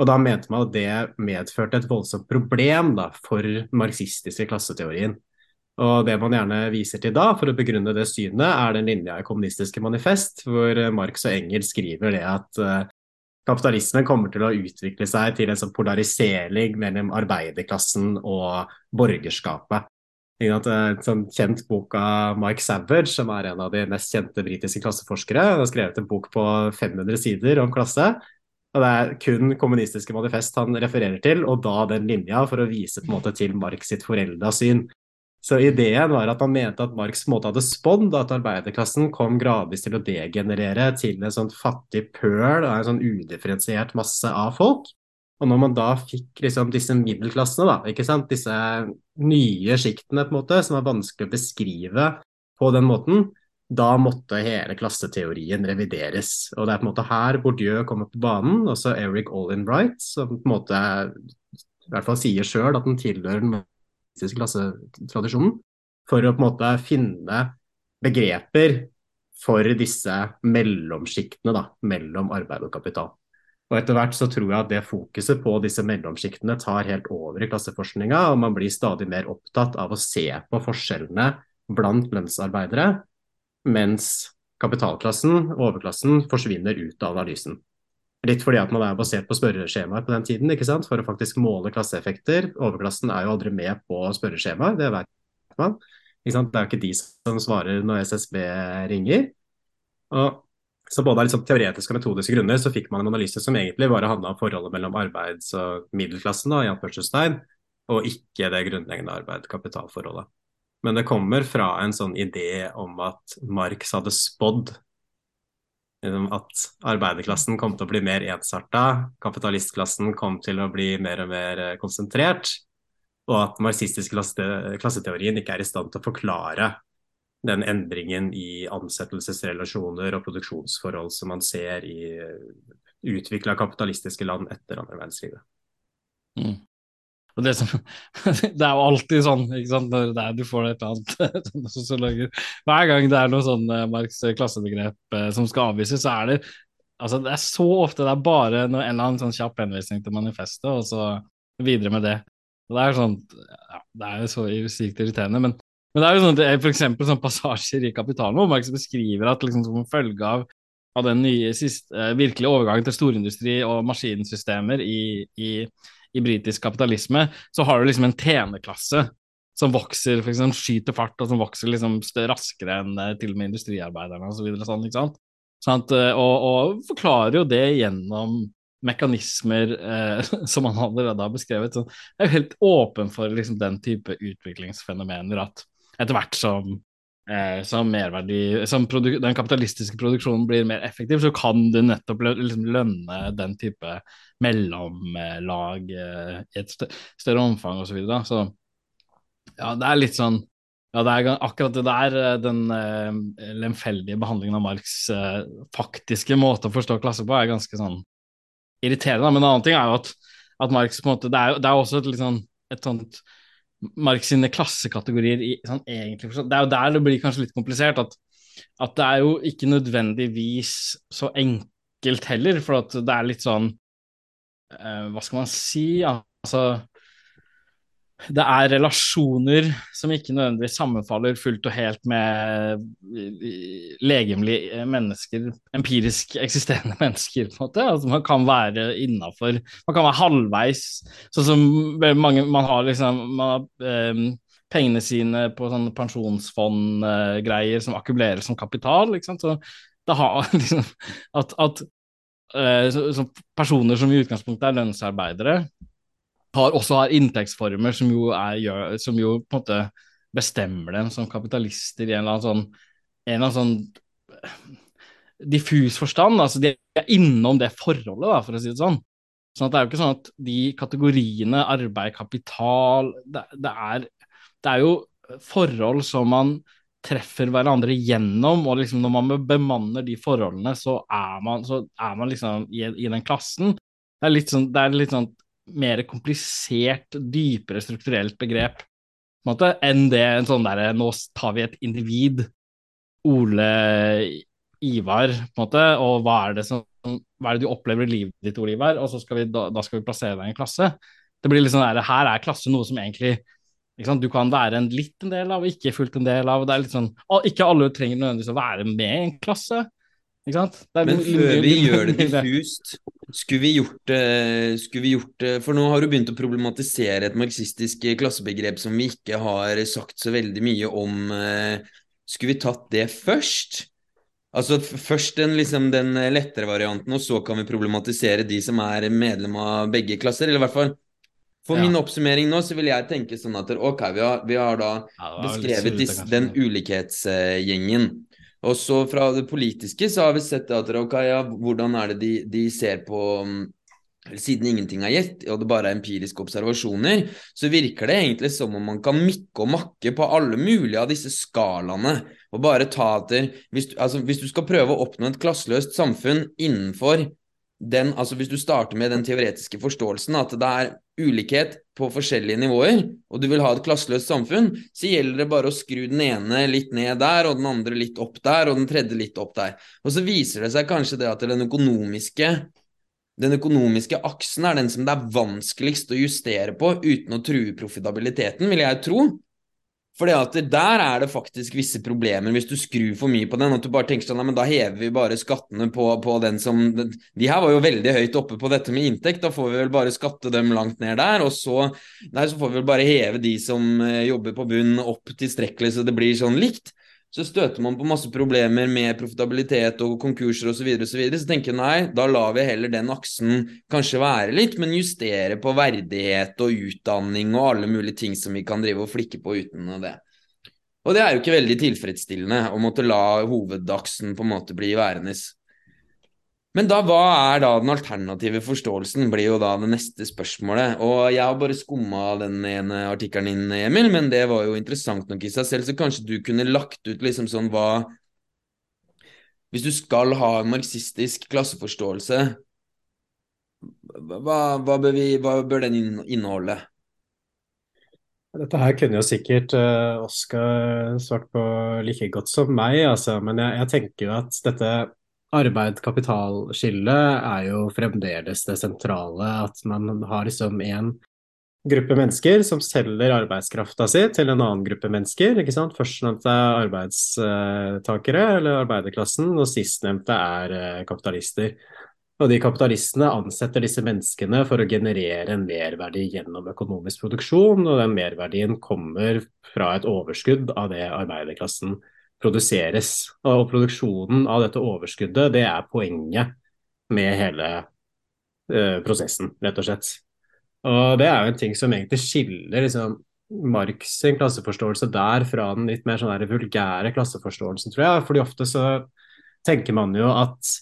Og da mente man at det medførte et voldsomt problem da, for den marxistiske klasseteorien. Og det man gjerne viser til da, for å begrunne det synet, er den linja i Kommunistiske manifest, hvor Marx og Engel skriver det at uh, kapitalismen kommer til å utvikle seg til en sånn polarisering mellom arbeiderklassen og borgerskapet. En sånn kjent bok av Mike Savage, som er en av de mest kjente britiske klasseforskere. Han har skrevet en bok på 500 sider om klasse. Og Det er kun kommunistiske manifest han refererer til, og da den linja for å vise måte til Marx sitt forelda syn. Så ideen var at han mente at Marx måte hadde spådd at arbeiderklassen kom gradvis til å degenerere til en sånn fattig pøl og en sånn udifferensiert masse av folk. Og når man da fikk liksom disse middelklassene, da, ikke sant, disse nye sjiktene på en måte, som er vanskelig å beskrive på den måten, da måtte hele klasseteorien revideres. Og det er på en måte her Bourdieu kommer på banen, også Eric Olin Wright, som på en måte i hvert fall sier sjøl at den tilhører den marxistiske klassetradisjonen, for å på en måte finne begreper for disse mellomsjiktene da, mellom arbeid og kapital. Og etter hvert så tror jeg at det fokuset på disse mellomsjiktene tar helt over i klasseforskninga, og man blir stadig mer opptatt av å se på forskjellene blant lønnsarbeidere, mens kapitalklassen, overklassen, forsvinner ut av analysen. Litt fordi at man er basert på spørreskjemaer på den tiden, ikke sant? for å faktisk måle klasseeffekter. Overklassen er jo aldri med på spørreskjemaer, det vet man. Det er jo ikke de som svarer når SSB ringer. Og så både av liksom teoretiske og metodiske grunner så fikk man en analyse som egentlig bare handla om forholdet mellom arbeids- og middelklassen, da, i og ikke det grunnleggende arbeid-kapitalforholdet. Men det kommer fra en sånn idé om at Marx hadde spådd at arbeiderklassen kom til å bli mer ensarta, kapitalistklassen kom til å bli mer og mer eh, konsentrert, og at marxistisk klasseteorien ikke er i stand til å forklare den endringen i ansettelsesrelasjoner og produksjonsforhold som man ser i utvikla kapitalistiske land etter andre verdenskrig. Mm. Og det, som, (laughs) det, er jo alltid sånn ikke sant, når det er, du får et eller annet (laughs) sosiologer Hver gang det er noe sånn eh, Marx klassebegrep eh, som skal avvises, så er det altså det er så ofte det er bare noe, en eller annen sånn kjapp henvisning til manifestet, og så videre med det. Og det er sånn, ja, det er jo så sykt irriterende. Men men det er jo sånn, at f.eks. sånn passasjer i Kapitalen hvor Marx beskriver at liksom, som følge av, av den nye siste, eh, virkelige overgangen til storindustri og maskinsystemer i, i, i britisk kapitalisme, så har du liksom en tjenerklasse som vokser, for eksempel, skyter fart, og som vokser liksom raskere enn eh, til og med industriarbeiderne osv. Så sånn, ikke sant? Sånn at, og, og, forklarer jo det gjennom mekanismer eh, (laughs) som han allerede har beskrevet. Så jeg er jo helt åpen for liksom, den type utviklingsfenomener at etter hvert som, eh, som, merverdi, som den kapitalistiske produksjonen blir mer effektiv, så kan du nettopp liksom lønne den type mellomlag eh, i et større omfang osv. Så, videre. så ja, det er litt sånn ja, det er akkurat det der, eh, den eh, lemfeldige behandlingen av Marx' eh, faktiske måte å forstå klasse på, er ganske sånn irriterende. Men en annen ting er jo at, at Marx på en måte Det er, er også et, litt sånn, et sånt Marx sine klassekategorier i sånn egentlig Det er jo der det blir kanskje litt komplisert. At, at, det er jo ikke nødvendigvis så enkelt heller, for det er litt sånn uh, Hva skal man si? Altså det er relasjoner som ikke nødvendigvis sammenfaller fullt og helt med legemlige mennesker, empirisk eksisterende (laughs) mennesker, på en måte. Altså, man kan være innafor Man kan være halvveis, sånn som mange Man har liksom man har, um, pengene sine på sånne pensjonsfondgreier som akkumuleres som kapital, ikke sant. Så det har (laughs) liksom At, at uh, så, så personer som i utgangspunktet er lønnsarbeidere, har, også har inntektsformer som jo, er, som jo på en måte bestemmer dem som kapitalister i en eller annen sånn, eller annen sånn eh, diffus forstand. altså De er innom det forholdet, da, for å si det sånn. Sånn at Det er jo ikke sånn at de kategoriene arbeid, kapital det, det, er, det er jo forhold som man treffer hverandre gjennom, og liksom når man bemanner de forholdene, så er man, så er man liksom i, i, den klassen. Det er litt sånn, det er litt sånn mer komplisert, dypere strukturelt begrep en måte, enn det en sånn derre Nå tar vi et individ, Ole Ivar, på en måte, og hva er det, som, hva er det du opplever i livet ditt, Ole Ivar, og så skal vi, da, da skal vi plassere deg i en klasse. Det blir liksom der, Her er klasse noe som egentlig du kan være en litt en del av, ikke fullt en del av. sånn, Ikke alle trenger nødvendigvis å være med i en klasse. Ikke sant? Det er Men før vi gjør det diffust, skulle vi gjort skulle vi gjort det For nå har du begynt å problematisere et marxistisk klassebegrep som vi ikke har sagt så veldig mye om. eh, Skulle vi tatt det først? Altså først den, liksom, den lettere varianten, og så kan vi problematisere de som er medlem av begge klasser. Eller i hvert fall For Ja. min oppsummering nå, så vil jeg tenke sånn at ok, vi har, vi har da Ja, beskrevet disse, den ulikhetsgjengen. Og så fra det politiske så har vi sett at okay, ja, hvordan er det de, de ser på mm, Siden ingenting er gjett, og det bare er empiriske observasjoner, så virker det egentlig som om man kan mikke og makke på alle mulige av disse skalaene. Og bare ta etter hvis, altså, hvis du skal prøve å oppnå et klasseløst samfunn innenfor den, altså hvis du starter med den teoretiske forståelsen at det er ulikhet på forskjellige nivåer, og du vil ha et klasseløst samfunn, så gjelder det bare å skru den ene litt ned der, og den andre litt opp der, og den tredje litt opp der. Og så viser det seg kanskje det at den økonomiske den økonomiske aksen er den som det er vanskeligst å justere på uten å true profitabiliteten, vil jeg tro. At der er det faktisk visse problemer hvis du skrur for mye på den, at du bare tenker sånn men da hever vi bare skattene på, på den som De her var jo veldig høyt oppe på dette med inntekt, da får vi vel bare skatte dem langt ned der, og så Nei, så får vi vel bare heve de som eh, jobber på bunn opp tilstrekkelig så det blir sånn likt. Så støter man på masse problemer med profitabilitet og konkurser osv., så, videre, og så, videre. så tenker jeg nei, da lar vi heller den aksen kanskje være litt, men justere på verdighet og utdanning og alle mulige ting som vi kan drive og flikke på uten det. Og det er jo ikke veldig tilfredsstillende å måtte la hovedaksen på en måte bli værende. Men da, hva er da den alternative forståelsen, blir jo da det neste spørsmålet. Og jeg har bare skumma den ene artikkelen din, Emil, men det var jo interessant nok i seg selv, så kanskje du kunne lagt ut liksom sånn hva Hvis du skal ha en marxistisk klasseforståelse, hva, hva, bør, vi, hva bør den inneholde? Dette her kunne jo sikkert uh, Oskar svart på like godt som meg, altså. Men jeg, jeg tenker at dette arbeid-kapital-skillet er jo fremdeles det sentrale. At man har liksom en gruppe mennesker som selger arbeidskrafta si til en annen gruppe mennesker. ikke sant? Førstnevnte er arbeidstakere, eller arbeiderklassen, og sistnevnte er eh, kapitalister. Og de kapitalistene ansetter disse menneskene for å generere en merverdi gjennom økonomisk produksjon, og den merverdien kommer fra et overskudd av det arbeiderklassen produseres. Og produksjonen av dette overskuddet, det er poenget med hele eh, prosessen, rett og slett. Og det er jo en ting som egentlig skiller liksom, Marx sin klasseforståelse der fra den litt mer sånn vulgære klasseforståelsen, tror jeg. Fordi ofte så tenker man jo at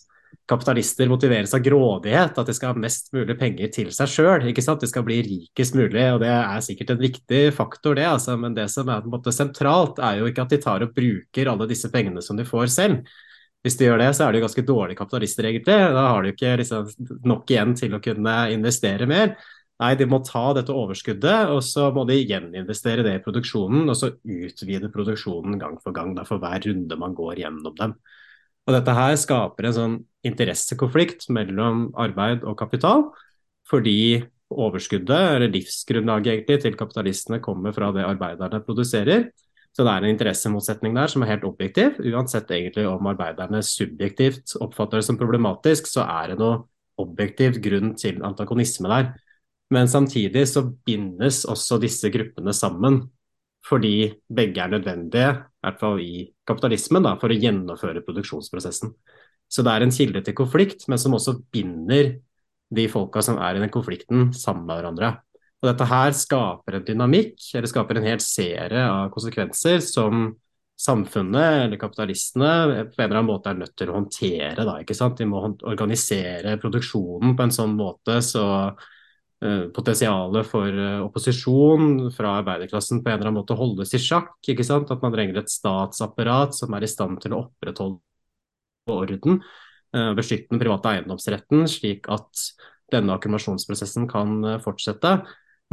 kapitalister motiveres av grådighet, at de skal ha mest mulig penger til seg sjøl. De skal bli rikest mulig, og det er sikkert en viktig faktor, det. Altså. Men det som er på en måte sentralt, er jo ikke at de tar og bruker alle disse pengene som de får selv. Hvis de gjør det, så er de ganske dårlige kapitalister, egentlig. Da har de ikke liksom, nok igjen til å kunne investere mer. Nei, de må ta dette overskuddet, og så må de gjeninvestere det i produksjonen, og så utvide produksjonen gang for gang, da, for hver runde man går gjennom dem. Og dette her skaper en sånn interessekonflikt mellom arbeid og kapital, fordi overskuddet, eller livsgrunnlaget egentlig, til kapitalistene kommer fra det arbeiderne produserer. Så det er en interessemotsetning der som er helt objektiv. Uansett egentlig om arbeiderne subjektivt oppfatter det som problematisk, så er det noe objektiv grunn til antagonisme der. Men samtidig så bindes også disse gruppene sammen fordi begge er nødvendige, i hvert fall i kapitalismen, da, for å gjennomføre produksjonsprosessen. Så det er en kilde til konflikt, men som også binder de folka som er i den konflikten, sammen med hverandre. Og dette her skaper en dynamikk, eller skaper en hel serie av konsekvenser som samfunnet eller kapitalistene på en eller annen måte er nødt til å håndtere. Da? De må organisere produksjonen på en sånn måte så potensialet for opposisjon fra arbeiderklassen på en eller annen måte holdes i sjakk. ikke sant? At man trenger et statsapparat som er i stand til å opprettholde orden, beskytte den private eiendomsretten, slik at denne akkumulasjonsprosessen kan fortsette.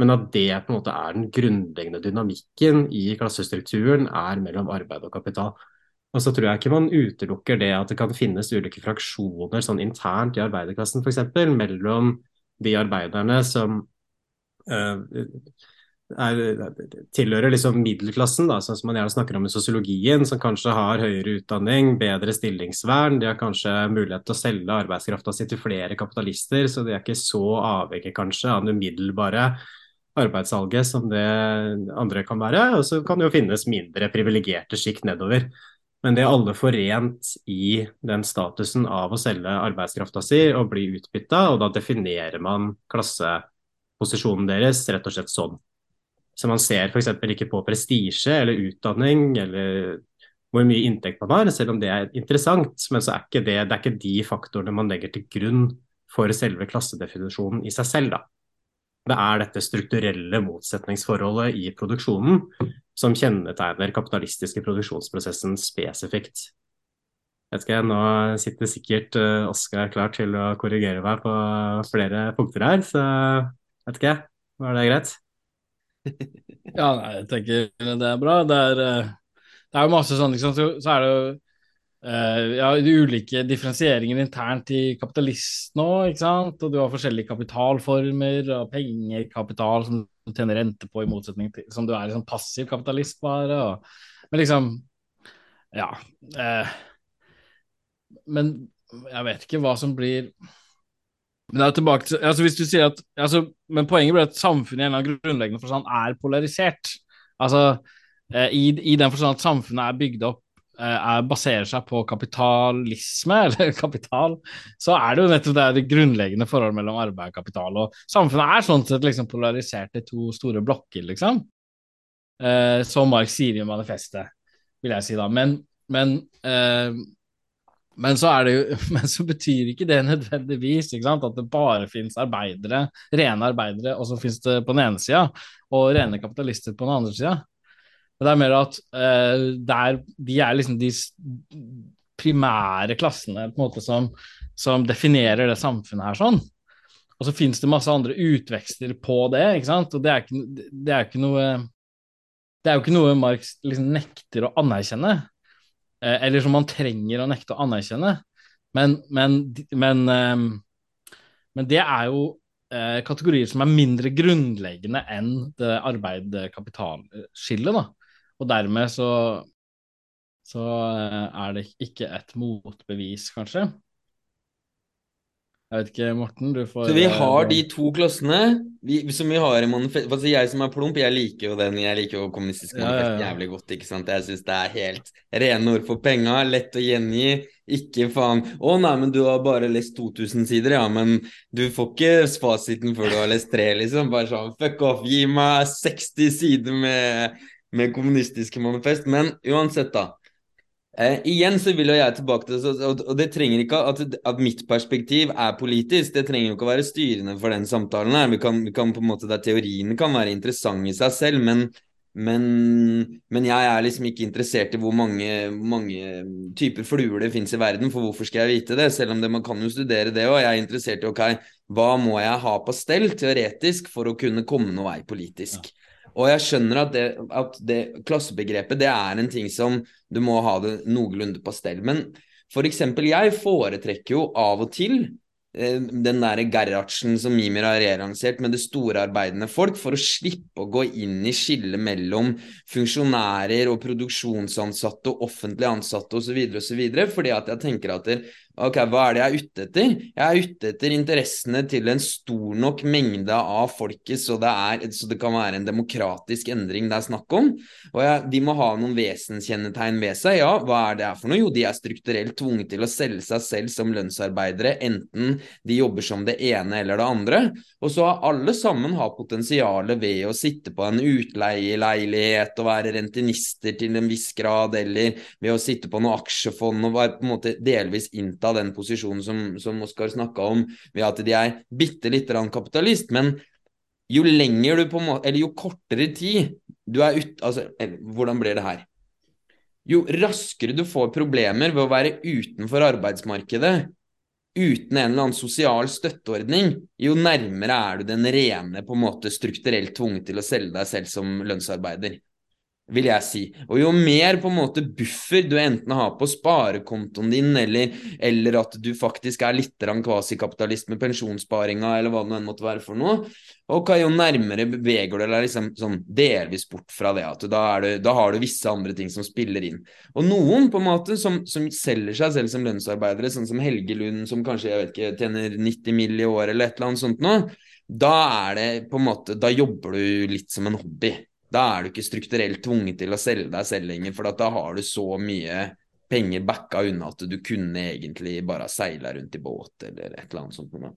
Men at det på en måte er den grunnleggende dynamikken i klassestrukturen, er mellom arbeid og kapital. Og så tror jeg ikke man utelukker det at det kan finnes ulike fraksjoner sånn internt i arbeiderklassen, f.eks. mellom de arbeiderne som uh, er, tilhører liksom middelklassen, da, sånn som man gjerne snakker om i sosiologien, som kanskje har høyere utdanning, bedre stillingsvern, de har kanskje mulighet til å selge arbeidskrafta si til flere kapitalister, så de er ikke så avhengig kanskje av det umiddelbare arbeidssalget som det andre kan være. Og så kan det jo finnes mindre privilegerte sjikt nedover. Men det er alle forent i den statusen av å selge arbeidskrafta si og bli utbytta, og da definerer man klasseposisjonen deres rett og slett sånn. Så man ser f.eks. ikke på prestisje eller utdanning eller hvor mye inntekt man har, selv om det er interessant. Men så er ikke det, det er ikke de faktorene man legger til grunn for selve klassedefinisjonen i seg selv. da. Det er dette strukturelle motsetningsforholdet i produksjonen som kjennetegner kapitalistiske produksjonsprosessen spesifikt. Vet ikke, Nå sitter sikkert uh, Oskar klar til å korrigere meg på flere punkter her, så vet ikke, var det greit? (laughs) ja, nei, jeg tenker det er bra. Det er, eh, jo masse sånn, liksom, så, så er det jo Uh, ja, de ulike differensieringer internt i kapitalisten òg, ikke sant. Og du har forskjellige kapitalformer og pengekapital som du tjener rente på, i motsetning til som du er liksom passiv kapitalist bare. Og, men liksom Ja. Uh, men jeg vet ikke hva som blir Men tilbake til altså hvis du sier at altså, Men poenget blir at samfunnet i en eller annen grunnleggende forstand er polarisert. Altså uh, i, i den forstand at samfunnet er bygd opp Eh, er, baserer seg på kapitalisme, (laughs) eller kapital, så er det jo nettopp det, det grunnleggende forholdet mellom arbeid og kapital. Og samfunnet er sånn sett liksom polarisert i to store blokker, liksom. Eh, som Marx sier i manifestet, vil jeg si da. Men, men, eh, men, så jo, (laughs) men så betyr ikke det nødvendigvis ikke at det bare finnes arbeidere, rene arbeidere, og så finnes det på den ene sida, og rene kapitalister på den andre sida. Men det er mer at uh, der, de er liksom de primære klassene på en måte som, som definerer det samfunnet her sånn. Og så finnes det masse andre utvekster på det, ikke sant. Og det er ikke, det er ikke noe Det er jo ikke noe Marx liksom nekter å anerkjenne, eh, eller som man trenger å nekte å anerkjenne. Men, men, men, eh, men det er jo eh, kategorier som er mindre grunnleggende enn det arbeid-kapital-skillet, da. Og dermed så, så eh, er det ikke et motbevis, kanskje. Jeg vet ikke, Morten, du får Så vi har de to klossene vi, som vi har i manifest... Altså jeg som er plump, jeg liker jo den, jeg liker jo kommunistisk manifest ja, ja, ja. jævlig godt, ikke sant. Jeg syns det er helt rene ord for penga, lett å gjengi. Ikke faen Å nei, men du har bare lest 2000 sider, ja, men du får ikke fasiten før du har lest tre, liksom. Bare sånn fuck off, gi meg 60 sider med med kommunistiske manifest. Men uansett, da. Eh, igjen så vil jeg tilbake til det, og, det trenger ikke at, at, mitt perspektiv er politisk. Det trenger jo ikke å være styrende for den samtalen her. Vi kan, vi kan på en måte, der Teoriene kan være interessante i seg selv, men, men, men, jeg er liksom ikke interessert i hvor mange, mange typer fluer det finnes i verden, for hvorfor skal jeg vite det? Selv om det, man kan jo studere det òg. Jeg er interessert i ok, hva må jeg ha på stell teoretisk for å kunne komme noe vei politisk? Ja. Og jeg skjønner at, det, at det, klassebegrepet det er en ting som du må ha det noenlunde på stell. Men for eksempel, jeg foretrekker jo av og til Eh, den der Gerhardsen som Mimir har relansert med det store arbeidende folk, for å slippe å gå inn i skillet mellom funksjonærer og produksjonsansatte og offentlig ansatte osv. osv. Fordi at jeg tenker at ok, hva er det jeg er ute etter? Jeg er ute etter interessene til en stor nok mengde av folket, så det, er, så det kan være en demokratisk endring det er snakk om. Og jeg, de må ha noen vesenskjennetegn ved seg. Ja, hva er det for noe? Jo, de er strukturelt tvunget til å selge seg selv som lønnsarbeidere, enten de jobber som det ene eller det andre. Og så har alle sammen har potensialet ved å sitte på en utleieleilighet og være rentenister til en viss grad, eller ved å sitte på noe aksjefond og være på en måte delvis innta den posisjonen som, som Oskar snakka om, ved at de er bitte lite grann kapitalist. men jo lenger du på en måte, eller jo kortere tid du er ute Altså, hvordan blir det her? Jo raskere du får problemer ved å være utenfor arbeidsmarkedet, uten en eller annen sosial støtteordning, jo nærmere er du den rene på en måte strukturelt tvunget til å selge deg selv som lønnsarbeider. Vil jeg si. Og jo mer på en måte buffer du enten har på sparekontoen din, eller, eller at du faktisk er litt kvasikapitalist med pensjonssparinga, eller hva det enn måtte være for noe, ok, jo nærmere beveger du deg liksom, sånn delvis bort fra det. at da, du, da, har du visse andre ting som spiller inn. Og noen på en måte som, som selger seg selv som lønnsarbeidere, sånn som Helge Lund, som kanskje jeg vet ikke, tjener 90 mill. i år eller et eller annet sånt noe, da er det på en måte, da jobber du litt som en hobby. Da er du ikke strukturelt tvunget til å selge deg selv lenger, for da har du så mye penger backa unna at du kunne egentlig bare seila rundt i båt eller et eller annet sånt. Noe.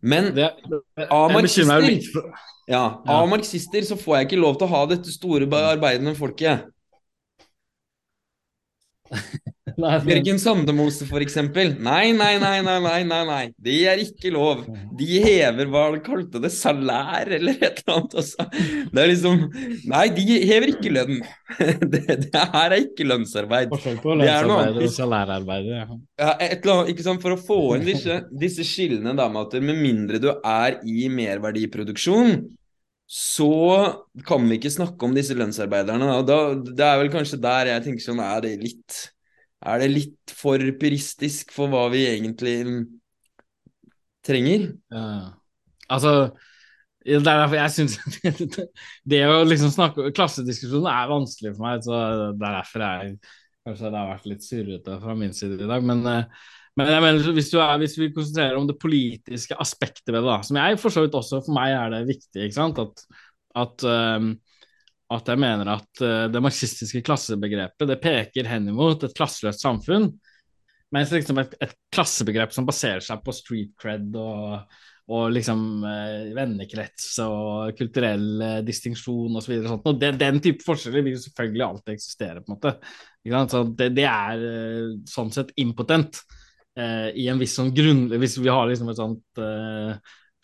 Men det, det, av, marxister, ja, av marxister så får jeg ikke lov til å ha dette store arbeidende folket. (laughs) Jørgen Sandemose, for eksempel. Nei, nei, nei, nei, nei, nei, nei. Det er ikke lov. De hever hva de kalte det, salær eller et eller annet. Også. Det er liksom Nei, de hever ikke lønn. (laughs) Det, det her er ikke lønnsarbeid. Forskjell på lønnsarbeid og salærarbeid. Ja. ja, et eller annet, ikke sant? For å få inn disse, disse skillene, da, med at med mindre du er i merverdiproduksjon, så kan vi ikke snakke om disse lønnsarbeiderne. Da, det er vel kanskje der jeg tenker sånn Er det litt er det litt for puristisk for hva vi egentlig trenger? Ja. Altså det er derfor jeg syns (laughs) det å liksom snakke Klassediskusjonen er vanskelig for meg, så det er derfor jeg kanskje det har vært litt surrete fra min side i dag. Men, eh, men jeg mener, hvis, er, hvis, vi konsentrerer om det politiske aspektet ved det, da, som jeg for så vidt også For meg er det viktig ikke sant, at, at um, at jeg mener at uh, det marxistiske klassebegrepet det peker henimot et klasseløst samfunn. Mens liksom et, et, klassebegrep som baserer seg på street cred og, og liksom uh, vennekrets og kulturell uh, distinksjon osv. Og, og den, type forskjeller vil selvfølgelig alltid eksistere. på en måte. Så det, det er uh, sånn sett impotent i en viss sånn grunn... Hvis vi har liksom et sånt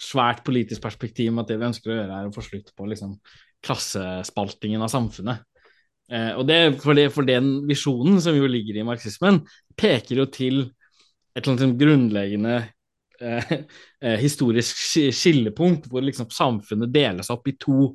svært politisk perspektiv med at det vi ønsker å gjøre, er å få slutt på liksom klassespaltingen av samfunnet. Eh, og det, for, det, for, den visjonen som jo ligger i marxismen, peker jo til et eller annet grunnleggende eh, (laughs) eh, historisk skillepunkt, hvor liksom samfunnet deles opp i to.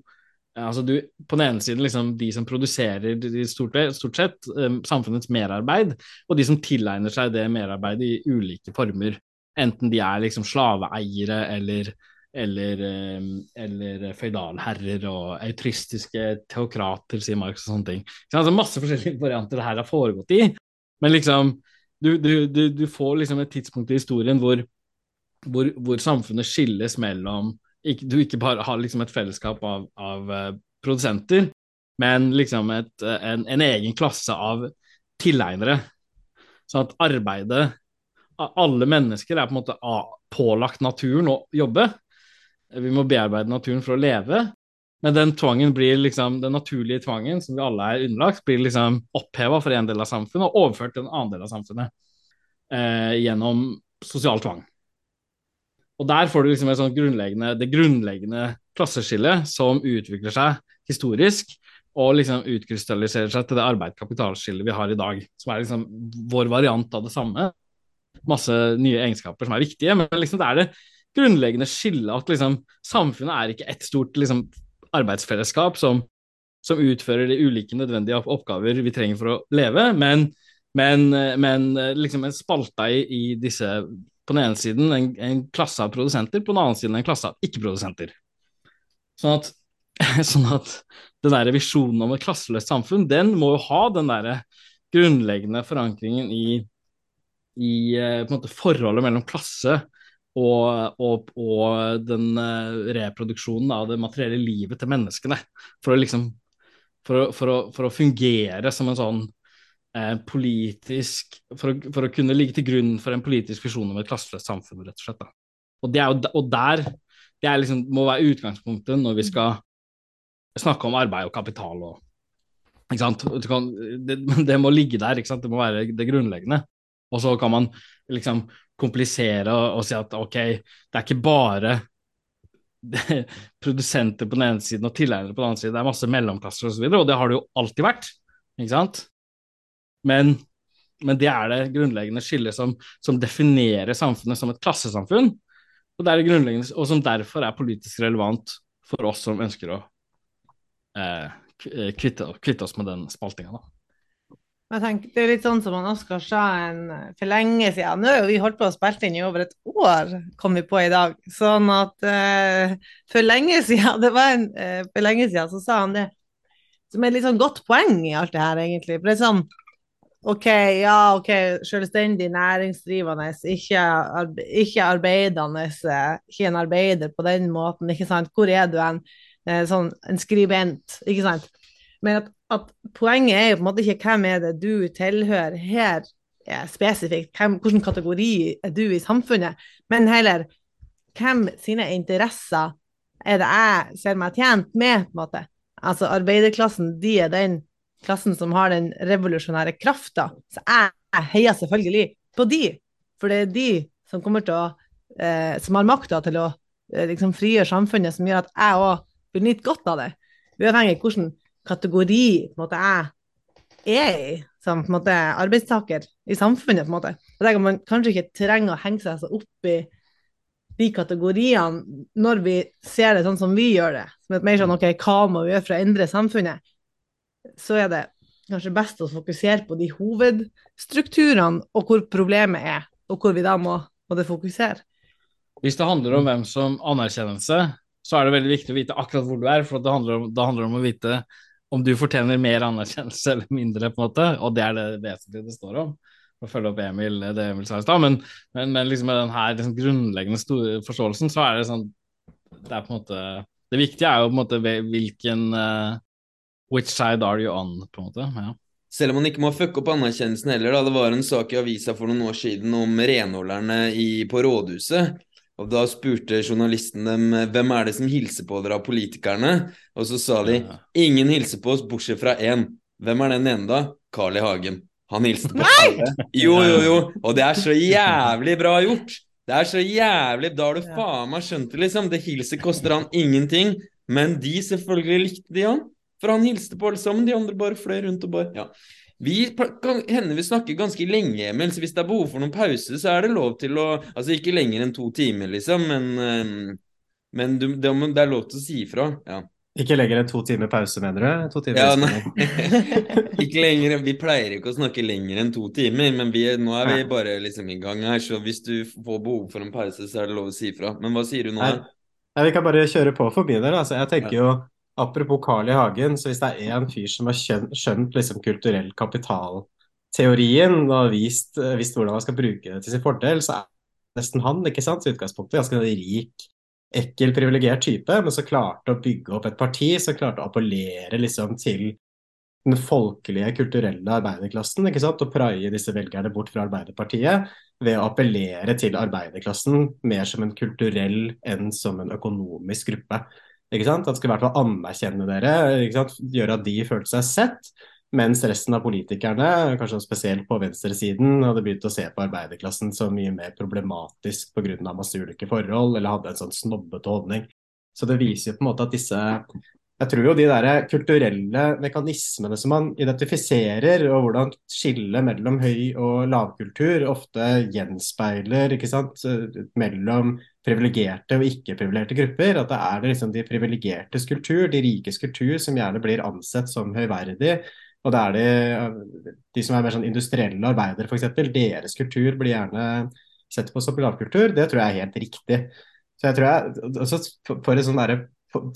Eh, altså du, På den ene siden liksom de som produserer stort, stort sett samfunnets merarbeid, og de som tilegner seg det merarbeidet i ulike former. Enten de er liksom slaveeiere eller eller, eh, eller føydalherrer og autristiske teokrater, sier Marx og sånne ting. Så altså masse forskjellige (laughs) varianter det her har foregått i. Men liksom, du, du, du, du får liksom et tidspunkt i historien hvor, hvor, hvor samfunnet skilles mellom ikke, Du ikke bare har liksom et fellesskap av, av uh, produsenter, men liksom et, en, en, egen klasse av tilegnere. Sånn at arbeidet Alle mennesker er på en måte pålagt naturen å jobbe, vi må bearbeide naturen for å leve. Men den tvangen blir liksom, den naturlige tvangen som vi alle er underlagt, blir liksom oppheva for en del av samfunnet og overført til en annen del av samfunnet eh, gjennom sosial tvang. Og der får du liksom grunnleggende, det grunnleggende klasseskillet som utvikler seg historisk, og liksom utkrystalliserer seg til det arbeid-kapitalskillet vi har i dag, som er liksom vår variant av det samme. Masse nye egenskaper som er viktige, men liksom det er det grunnleggende skille at liksom, samfunnet er ikke ett stort liksom, arbeidsfellesskap som, som, utfører de ulike nødvendige oppgaver vi trenger for å leve, men, men, men liksom en spalta i, i, disse På den ene siden en, en, klasse av produsenter, på den andre siden en klasse av ikke-produsenter. Sånn at, (laughs) sånn at den der visjonen om et klasseløst samfunn, den må jo ha den der grunnleggende forankringen i, i eh, måte forholdet mellom klasse og, og, og, den uh, reproduksjonen av det materielle livet til menneskene. For å liksom for å, for å, for å fungere som en sånn eh, politisk for å, kunne ligge til grunn for en politisk visjon om et klasseløst samfunn, rett og slett. Da. Og, det jo, og der det liksom, må være utgangspunktet når vi skal snakke om arbeid og kapital og ikke sant? Det, (laughs) det må ligge der, ikke sant? det må være det grunnleggende. Og så kan man liksom komplisere og, og, si at ok, det er ikke bare (laughs) produsenter på den ene siden og tilegnere på den andre siden, det er masse mellomklasser osv., og, så og det har det jo alltid vært, ikke sant? Men, men det er det grunnleggende skillet som, som, definerer samfunnet som et klassesamfunn, og, det er det grunnleggende, og som derfor er politisk relevant for oss som ønsker å eh, kvitte, kvitte oss med den spaltinga, da. Tenker, det er litt sånn som han Oskar sa for lenge siden. Nå har vi holdt på å spille inn i over et år, kom vi på i dag. Sånn at eh, for lenge siden, (laughs) det var en, eh, for lenge siden så sa han det, som er et litt sånn godt poeng i alt det her, egentlig. For det er sånn OK, ja, OK, selvstendig næringsdrivende, ikke, ikke arbeidende, ikke en arbeider på den måten, ikke sant. Hvor er du en, eh, sånn, en skribent, ikke sant. Men at, at poenget er jo på en måte ikke hvem er det du tilhører her eh, spesifikt, hvem, hvilken kategori er du i samfunnet, men heller hvem sine interesser er det jeg ser meg tjent med, på en måte. Altså arbeiderklassen, de er den klassen som har den revolusjonære krafta. Så jeg, jeg heier selvfølgelig på de, for det er de som kommer til å eh, som har makta til å eh, liksom frigjøre samfunnet, som gjør at jeg òg vil nyte godt av det. Uavhengig av hvilken kategori på en måte, jeg er i som på en måte, arbeidstaker i samfunnet. på en måte. Og det kan man kanskje ikke trenger å henge seg så opp i de kategoriene når vi ser det sånn som vi gjør det. Som et mer sånn OK, hva må vi gjøre for å endre samfunnet? Så er det kanskje best å fokusere på de hovedstrukturene og hvor problemet er, og hvor vi da må, må fokusere. Hvis det handler om hvem som anerkjennelse, så er det veldig viktig å vite akkurat hvor du er, for det handler om, det handler om å vite om du fortjener mer anerkjennelse eller mindre, på en måte, og det er det vesentlige det står om. Å følge opp Emil, det Emil sa i stad, men, men, men liksom med den her liksom grunnleggende forståelsen, så er det sånn Det er på en måte Det viktige er jo på en måte hvilken uh, Which side are you on, på en måte. ja. Selv om man ikke må fucke opp anerkjennelsen heller, da. Det var en sak i avisa for noen år siden om renholderne på rådhuset. Og da spurte journalisten dem hvem er det som hilser på dere av politikerne, og så sa de ingen hilser på oss bortsett fra én. Hvem er den ene, da? Carl I. Hagen. Han hilste på alle. Jo, jo, jo. Og det er så jævlig bra gjort. Det er så jævlig Da har du faen meg skjønt det, liksom. Det hilset koster han ingenting. Men de selvfølgelig likte de han. For han hilste på alle sammen. De andre bare fløy rundt og bare Ja. Vi kan hende vi snakker ganske lenge, Emil, så hvis det er behov for noen pause, så er det lov til å Altså ikke lenger enn to timer, liksom, men ehm, Men du, det, er lov til å si ifra. Ja. Ikke lenger enn to timer pause, mener du? To timer Ja, nei. (laughs) ikke lenger, Vi pleier ikke å snakke lenger enn to timer, men vi, nå er vi bare liksom i gang her. Så hvis du får behov for en pause, så er det lov å si ifra. Men hva sier du nå? Nei. Nei, vi kan bare kjøre på forbi der. Altså, jeg tenker jo, apropos Carl I. Hagen, så hvis det er én fyr som har skjønt, liksom kulturell kapitalteorien og vist, vist, visst hvordan han skal bruke det til sin fordel, så er det nesten han, ikke sant, i utgangspunktet. Ganske rik, ekkel, privilegert type, men så klarte å bygge opp et parti som klarte å appellere liksom til den folkelige, kulturelle arbeiderklassen, ikke sant, og praie disse velgerne bort fra Arbeiderpartiet ved å appellere til arbeiderklassen mer som en kulturell enn som en økonomisk gruppe. Ikke sant? At skal i hvert fall anerkjenne dere, ikke sant? gjøre at de følte seg sett, mens resten av politikerne, kanskje spesielt på venstresiden, hadde begynt å se på arbeiderklassen som mye mer problematisk pga. masse ulike forhold, eller hadde en sånn snobbete holdning. Så det viser jo på en måte at disse jeg tror jo de der kulturelle mekanismene som man identifiserer, og hvordan skillet mellom høy- og lavkultur ofte gjenspeiler ikke sant, mellom privilegerte og ikke-privilegerte grupper. At det er liksom de privilegertes kultur, de rikes kultur, som gjerne blir ansett som høyverdig. Og det er de, de som er mer sånn industrielle arbeidere, f.eks. Deres kultur blir gjerne sett på som lavkultur. Det tror jeg er helt riktig. Så jeg tror jeg, også for et sånn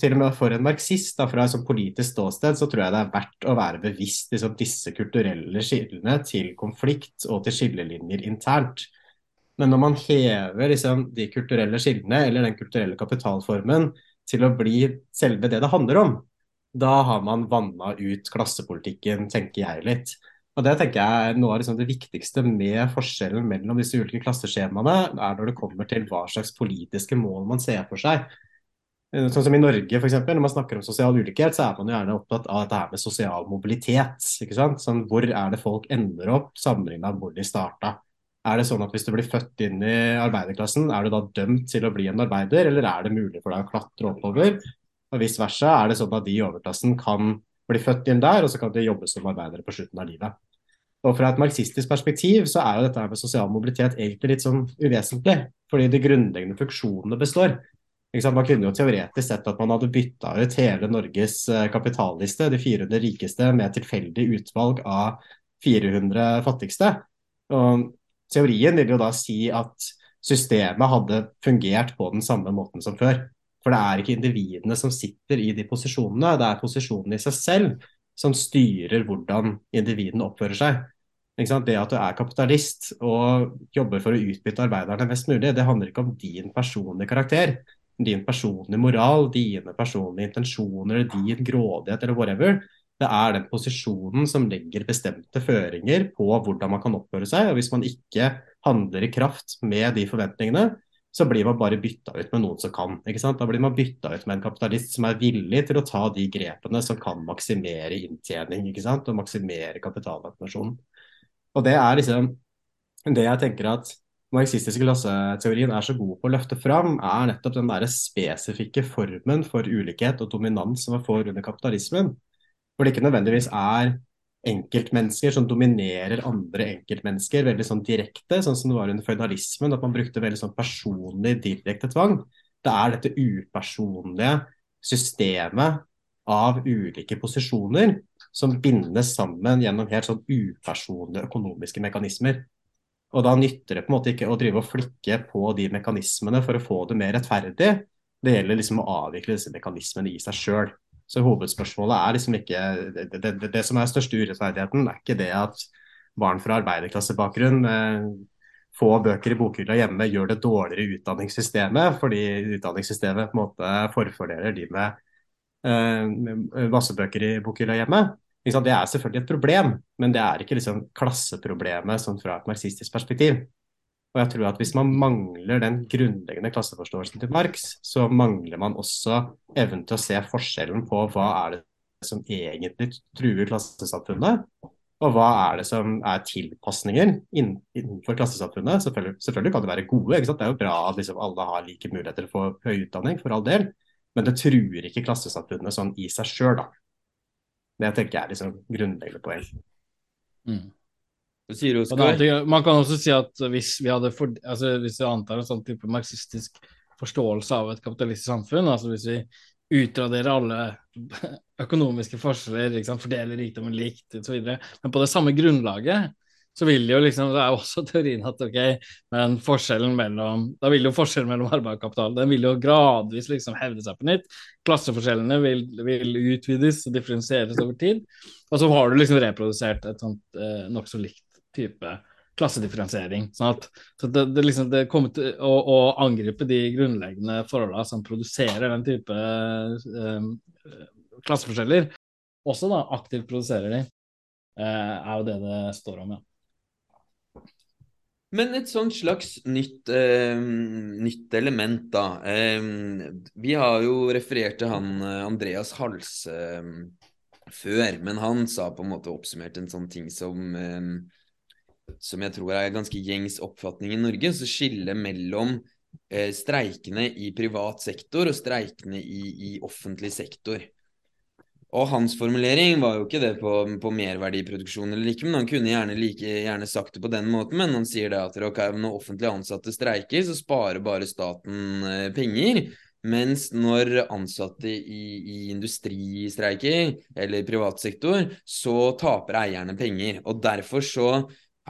til og med for en marxist, da, fra et sånn politisk ståsted, så tror jeg det er verdt å være bevisst liksom, disse kulturelle skillene til konflikt og til skillelinjer internt. Men når man hever liksom, de kulturelle skillene, eller den kulturelle kapitalformen, til å bli selve det det handler om, da har man vanna ut klassepolitikken, tenker jeg litt. Og Det tenker jeg er noe av liksom det viktigste med forskjellen mellom disse ulike klasseskjemaene, er når det kommer til hva slags politiske mål man ser for seg. Sånn som i Norge, for eksempel, Når man snakker om sosial ulikhet, så er man jo gjerne opptatt av dette her med sosial mobilitet. ikke sant? Sånn, hvor er det folk ender opp, sammenlignet med hvor de starta? Er det sånn at hvis du blir født inn i arbeiderklassen, er du da dømt til å bli en arbeider, eller er det mulig for deg å klatre oppover? Og vice versa, er det sånn at de i overklassen kan bli født inn der, og så kan de jobbe som arbeidere på slutten av livet? Og Fra et marxistisk perspektiv så er jo dette med sosial mobilitet egentlig litt sånn uvesentlig, fordi de grunnleggende funksjonene består. Man kunne jo teoretisk sett at man hadde bytta ut hele Norges eh, kapitalliste, de 400 rikeste, med tilfeldig utvalg av 400 fattigste. Og teorien vil jo da si at systemet hadde fungert på den samme måten som før. For det er ikke individene som sitter i de posisjonene, det er posisjonene i seg selv som styrer hvordan individene oppfører seg. Det at du er kapitalist og jobber for å utbytte arbeiderne mest mulig, det handler ikke om din personlige karakter din personlige moral, dine personlige intensjoner, din grådighet eller whatever. Det er den posisjonen som legger bestemte føringer på hvordan man kan oppføre seg. og Hvis man ikke handler i kraft med de forventningene, så blir man bare bytta ut med noen som kan. ikke sant? Da blir man bytta ut med en kapitalist som er villig til å ta de grepene som kan maksimere inntjening ikke sant? og maksimere kapitalakkumulasjonen. Og det er liksom det jeg tenker at marxistiske klasseteorien er så god på å løfte fram, er nettopp den der spesifikke formen for ulikhet og dominans som man får under kapitalismen. Hvor det ikke nødvendigvis er enkeltmennesker som dominerer andre enkeltmennesker veldig sånn direkte, sånn som det var under føydalismen, at man brukte veldig sånn personlig, direkte tvang. Det er dette upersonlige systemet av ulike posisjoner som bindes sammen gjennom helt sånn upersonlige økonomiske mekanismer. Og da nytter det på en måte ikke å drive og flikke på de mekanismene for å få det mer rettferdig. Det gjelder liksom å avvikle disse mekanismene i seg sjøl. Så hovedspørsmålet er liksom ikke det, det, det, som er største urettferdigheten, er ikke det at barn fra arbeiderklassebakgrunn eh, få bøker i bokhylla hjemme gjør det dårligere i utdanningssystemet, fordi utdanningssystemet på en måte forfordeler de med, eh, masse bøker i bokhylla hjemme. Det er selvfølgelig et problem, men det er ikke liksom klasseproblemet sånn fra et marxistisk perspektiv. Og jeg tror at Hvis man mangler den grunnleggende klasseforståelsen til Marx, så mangler man også evnen til å se forskjellen på hva er det som egentlig truer klassesamfunnet, og hva er det som er tilpasninger innenfor klassesamfunnet. Selvfølgelig, selvfølgelig kan det være gode. Det er jo bra at liksom alle har like muligheter til å få høy utdanning, for all del. Men det truer ikke klassesamfunnet sånn i seg sjøl, da. Det tenker jeg er liksom grunnleggende poeng. Mm. Man kan også si at hvis vi hadde for, altså hvis vi antar en sånn type marxistisk forståelse av et kapitalistisk samfunn, altså hvis vi utraderer alle (laughs) økonomiske forskjeller, liksom, fordeler rikdommen likt osv., men på det samme grunnlaget, så vil jo liksom, det er jo også teorien at ok, men forskjellen mellom da vil jo forskjellen mellom arbeid og kapital den vil jo gradvis liksom hevde seg på nytt. Klasseforskjellene vil, vil utvides og differensieres over tid. Og så har du liksom reprodusert et sånt eh, nokså likt type klassedifferensiering. sånn at så det, det, liksom, det kommer til å, å, angripe de grunnleggende forholdene som produserer den type eh, klasseforskjeller, også da aktivt produserer de, eh, er jo det det står om, ja. Men et sånt slags nytt, eh, nytt element, da. Eh, vi har jo referert til han eh, Andreas Hals eh, før, men han sa på en måte oppsummert en sånn ting som eh, som jeg tror er ganske gjengs oppfatning i Norge, så skillet mellom eh, streikene i privat sektor og streikene i, i offentlig sektor. Og hans formulering var jo ikke det på, på merverdiproduksjon eller ikke, men han kunne gjerne, like, gjerne sagt det på den måten. Men han sier det at okay, når offentlig ansatte streiker, så sparer bare staten eh, penger. Mens når ansatte i, i industri streiker, eller privat sektor, så taper eierne penger. Og derfor så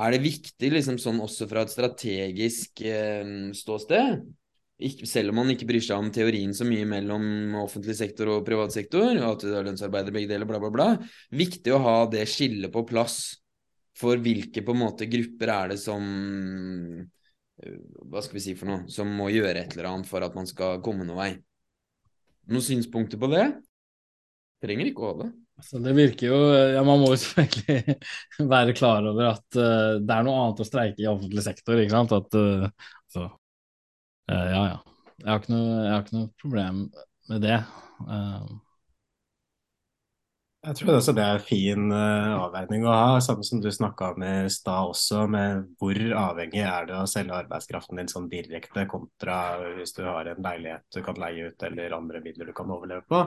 er det viktig, liksom sånn også fra et strategisk eh, ståsted, ikke, selv om man ikke bryr seg om teorien så mye mellom offentlig sektor og privat sektor, og at det er lønnsarbeider begge deler, bla, bla, bla, viktig å ha det skillet på plass for hvilke på en måte grupper er det som øh, Hva skal vi si for noe? Som må gjøre et eller annet for at man skal komme noen vei. Noen synspunkter på det? Trenger ikke å ha det. Altså, det virker jo ja, Man må jo (laughs) selvfølgelig være klar over at uh, det er noe annet å streike i offentlig sektor. ikke sant? At, uh, altså, Uh, ja, ja. Jeg har, noe, jeg har, ikke noe, problem med det. Uh, jeg tror også det er en fin uh, avveining å ha, samme som du snakka om i stad også, med hvor avhengig er det å selge arbeidskraften din sånn direkte kontra hvis du har en leilighet du kan leie ut eller andre midler du kan overleve på.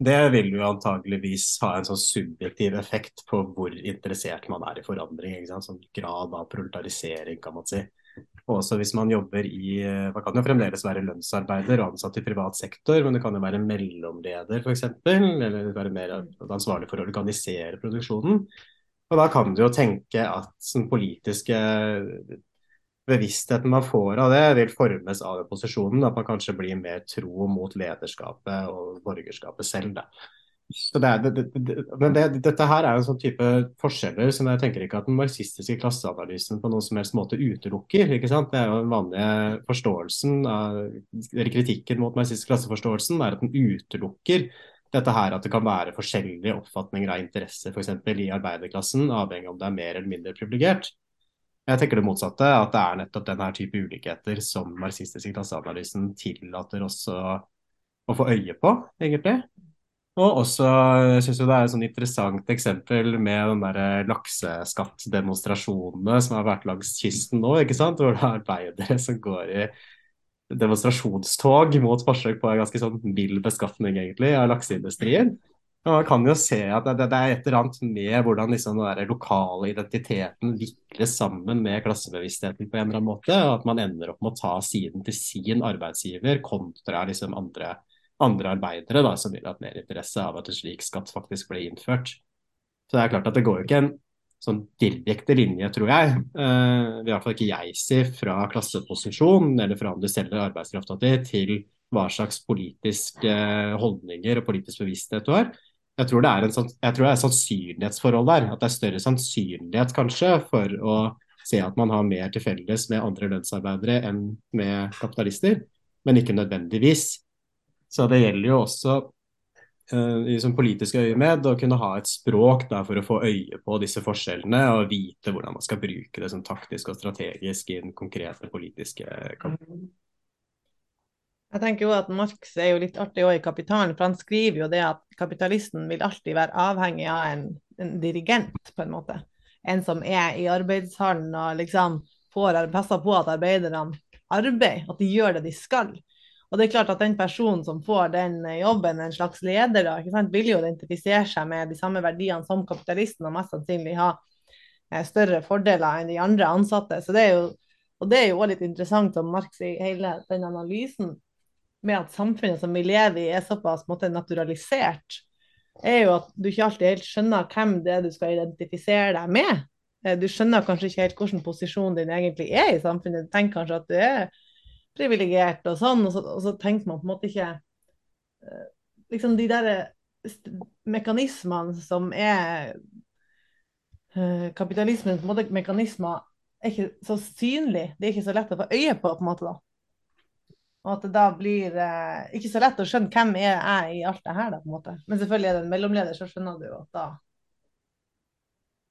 Det vil jo antageligvis ha en sånn subjektiv effekt på hvor interessert man er i forandring. Sånn grad av proletarisering, kan man si. Og også hvis man jobber i Man kan jo fremdeles være lønnsarbeider og ansatt i privat sektor, men det kan jo være mellomleder f.eks., eller være mer ansvarlig for å organisere produksjonen. Og da kan du jo tenke at den politiske bevisstheten man får av det, vil formes av den posisjonen. At man kanskje blir mer tro mot lederskapet og borgerskapet selv. Da. Det det, det, men dette her er en sånn type forskjeller som jeg tenker ikke at den marxistiske klasseanalysen på noen som helst måte utelukker. ikke sant? Det er jo den vanlige forståelsen av, Kritikken mot marxistisk klasseforståelsen er at den utelukker dette her at det kan være forskjellige oppfatninger av interesser f.eks. i arbeiderklassen, avhengig av om det er mer eller mindre privilegert. Jeg tenker det motsatte, at det er nettopp denne type ulikheter som marxistiske klasseanalysen tillater oss å, få øye på, egentlig. Og også jeg synes det er et sånn interessant eksempel med den der lakseskattdemonstrasjonene som har vært langs kysten nå, ikke sant? hvor det er arbeidere som går i demonstrasjonstog mot forsøk på en ganske sånn mild beskatning egentlig av lakseindustrien. Og man kan jo se at det, det, er et eller annet med hvordan liksom den lokale identiteten vikles sammen med klassebevisstheten på en eller annen måte, og at man ender opp med å ta siden til sin arbeidsgiver kontra liksom andre, andre arbeidere da, som vil ha mer interesse av at en slik skatt faktisk ble innført. Så det er klart at det går jo ikke en sånn direkte linje, tror jeg, uh, i hvert fall ikke jeg sier, fra klasseposisjon eller fra om du selger arbeidskrafta di, til hva slags politiske holdninger og politisk bevissthet du har. Jeg tror, det er en jeg tror det er et sannsynlighetsforhold der. At det er større sannsynlighet kanskje for å se at man har mer til felles med andre lønnsarbeidere enn med kapitalister, men ikke nødvendigvis. Så det gjelder jo også uh, i sånn politisk øyemed å kunne ha et språk da, for å få øye på disse forskjellene og vite hvordan man skal bruke det sånn taktisk og strategisk i den konkrete politiske kampen. Jeg tenker jo at Marx er jo litt artig òg i Kapitalen, for han skriver jo det at kapitalisten vil alltid være avhengig av en, en dirigent, på en måte. En som er i arbeidshallen og liksom får passer på at arbeiderne arbeider, at de gjør det de skal. Og det er klart at den personen som får den eh, jobben, en slags leder, da, sant, vil jo identifisere seg med de samme verdiene som kapitalisten, og mest sannsynlig ha eh, større fordeler enn de andre ansatte. Så det er jo, og det er jo også litt interessant som Marx i hele den analysen med at samfunnet som vi lever i, er såpass måte, naturalisert, er jo at du ikke alltid helt skjønner hvem det er du skal identifisere deg med. Eh, du skjønner kanskje ikke helt hvilken posisjon din egentlig er i samfunnet. Du tenker kanskje at du er privilegert og sånn, og så, og så, tenker man på en måte ikke uh, Liksom de der mekanismene som er uh, Kapitalismens måte, mekanismer er ikke så synlige. Det er ikke så lett å få øye på, på en måte da. Og at det da blir eh, ikke så lett å skjønne hvem er jeg i alt det her, da, på en måte. Men selvfølgelig er det en mellomleder, så skjønner du jo at da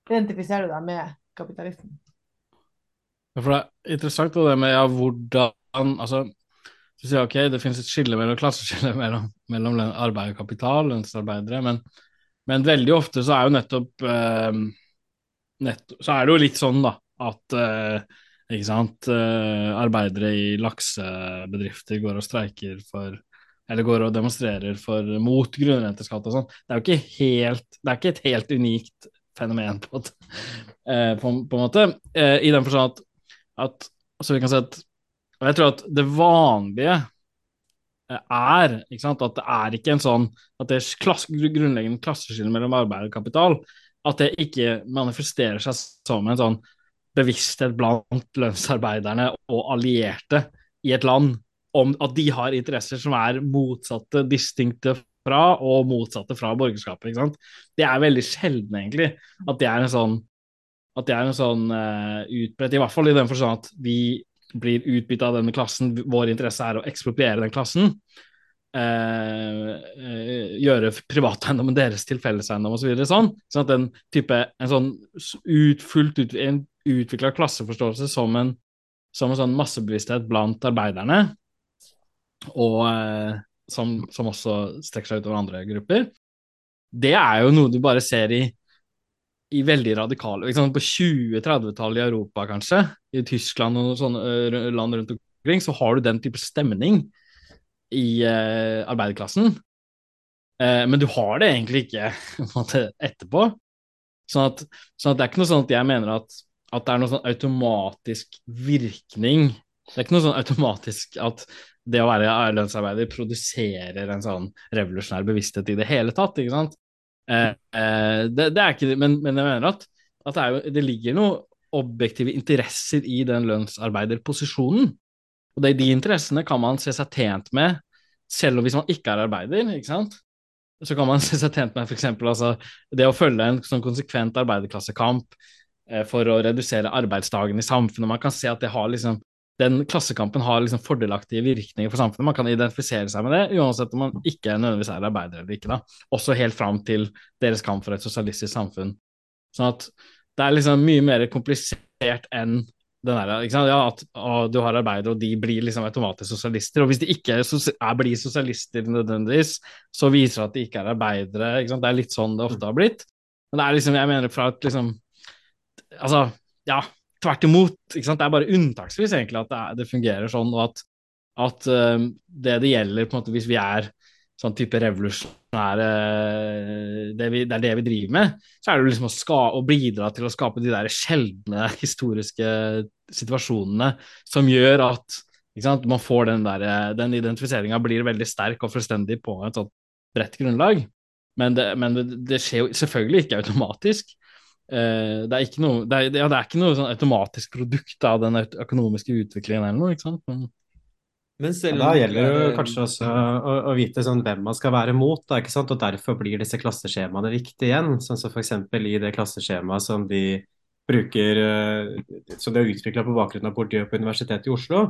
identifiserer du deg med kapitalisten. Ja, for det er interessant det med ja, hvordan altså, så sier jeg ok, det finnes et skille mellom klasseskille mellom, mellom arbeid og kapital, lønnsarbeidere, men, men, veldig ofte så er jo nettopp, eh, nett, Så er det jo litt sånn, da, at eh, ikke sant, eh, arbeidere i laksebedrifter går og streiker for eller går og demonstrerer for mot grunnrenteskatt og sånn. Det er jo ikke helt Det er ikke et helt unikt fenomen, på, eh, på, på en måte, eh, i den forstand at, at så vi kan si at og jeg tror at det vanlige eh, er sant, at det er ikke en sånn at det er klass, grunnleggende klasseskille mellom arbeid og kapital. At det ikke manifesterer seg som en sånn bevissthet blant lønnsarbeiderne og allierte i et land om at de har interesser som er motsatte, distinkte fra og motsatte fra borgerskapet. ikke sant? Det er veldig sjelden, egentlig, at det er en sånn at det er en sånn uh, utbredt, i hvert fall i den forstand at vi blir utbytta av denne klassen, vår interesse er å ekspropriere den klassen. Eh, eh, gjøre privateiendommen deres til felleseiendom osv. Så sånn, sånn at en type en sånn ut, fullt utvikla klasseforståelse som en, som en sånn massebevissthet blant arbeiderne, og eh, som, som, også strekker seg utover andre grupper, det er jo noe du bare ser i i veldig radikale liksom På 20-30-tallet i Europa, kanskje, i Tyskland og sånne land rundt omkring, så har du den type stemning i eh, arbeiderklassen. Eh, men du har det egentlig ikke (laughs) etterpå. Sånn at, sånn at, det er ikke noe sånn at jeg mener at, at det er noe sånn automatisk virkning. Det er ikke noe sånn automatisk at det å være lønnsarbeider produserer en sånn revolusjonær bevissthet i det hele tatt, ikke sant. Eh, eh, det, det, er ikke men, men jeg mener at, at det, jo, det, ligger noen objektive interesser i den lønnsarbeiderposisjonen. Og det, de interessene kan man se seg tjent med selv om hvis man ikke er arbeider, ikke sant. Så kan man (laughs) se seg tjent med f.eks. Altså, det å følge en sånn konsekvent arbeiderklassekamp eh, for å redusere arbeidsdagen i samfunnet. Man kan se at det har liksom den klassekampen har liksom fordelaktige virkninger for samfunnet. Man kan identifisere seg med det, uansett om man ikke nødvendigvis er arbeider eller ikke. da. Også helt fram til deres kamp for et sosialistisk samfunn. Sånn at det er liksom mye mer komplisert enn den der, ikke sant? Ja, at å, du har arbeidere, og de blir liksom automatisk sosialister. Og hvis de ikke er, blir sosialister nødvendigvis, så viser det at de ikke er arbeidere. Ikke sant? Det er litt sånn det ofte har blitt. Men det er liksom, jeg mener fra et liksom Altså, ja, tvert imot. Det er bare unntaksvis egentlig at det, er, det fungerer sånn, og at, at uh, det det gjelder på en måte hvis vi er sånn type revolusjonære det, vi, det, er det vi driver med, så er det liksom å, ska, å bidra til å skape de der sjeldne historiske situasjonene som gjør at man får den der, den identifiseringa blir veldig sterk og fullstendig på et sånt bredt grunnlag. Men det, men det skjer jo selvfølgelig ikke automatisk. Uh, det er ikke noe, det er, ja, det er ikke noe sånn automatisk produkt av den økonomiske utviklingen eller noe, ikke sant. Men, men selv Da gjelder det jo kanskje også å, å, vite sånn hvem man skal være mot, da, ikke sant? og derfor blir disse klasseskjemaene viktige igjen. Sånn som f.eks. i det klasseskjemaet som de bruker, uh, som de har utvikla på bakgrunn av politiet på Universitetet i Oslo,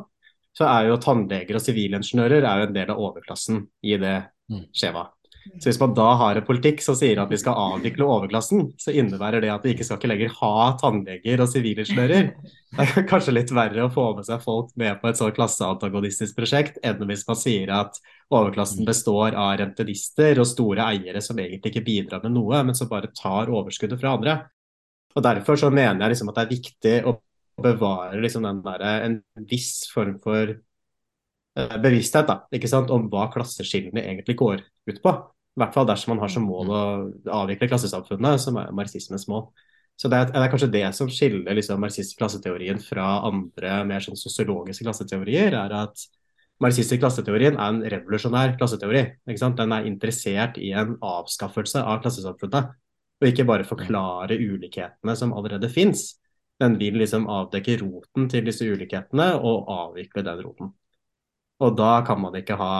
så er jo tannleger og sivilingeniører en del av overklassen i det mm. skjemaet. Så hvis man da har en politikk som sier at vi skal avvikle overklassen, så innebærer det at vi ikke skal ikke lenger ha tannleger og sivilingeniører. Det er kanskje litt verre å få med seg folk med på et sånn klasseantagonistisk prosjekt, enn hvis man sier at overklassen består av rentenister og store eiere som egentlig ikke bidrar med noe, men som bare tar overskuddet fra andre. Og Derfor så mener jeg liksom at det er viktig å bevare liksom der, en viss form for eh, bevissthet da, ikke sant, om hva klasseskillene egentlig går ut på. I hvert fall dersom man har som mål å avvikle klassesamfunnet, som er marxismens mål. Så det er, det er kanskje det som skiller liksom, marxistisk klasseteorien fra andre mer sånn sosiologiske klasseteorier, er at marxistisk klasseteorien er en revolusjonær klasseteori. Den er interessert i en avskaffelse av klassesamfunnet, og ikke bare forklare ulikhetene som allerede fins. Den vil liksom avdekke roten til disse ulikhetene og avvikle den roten. Og da kan man ikke ha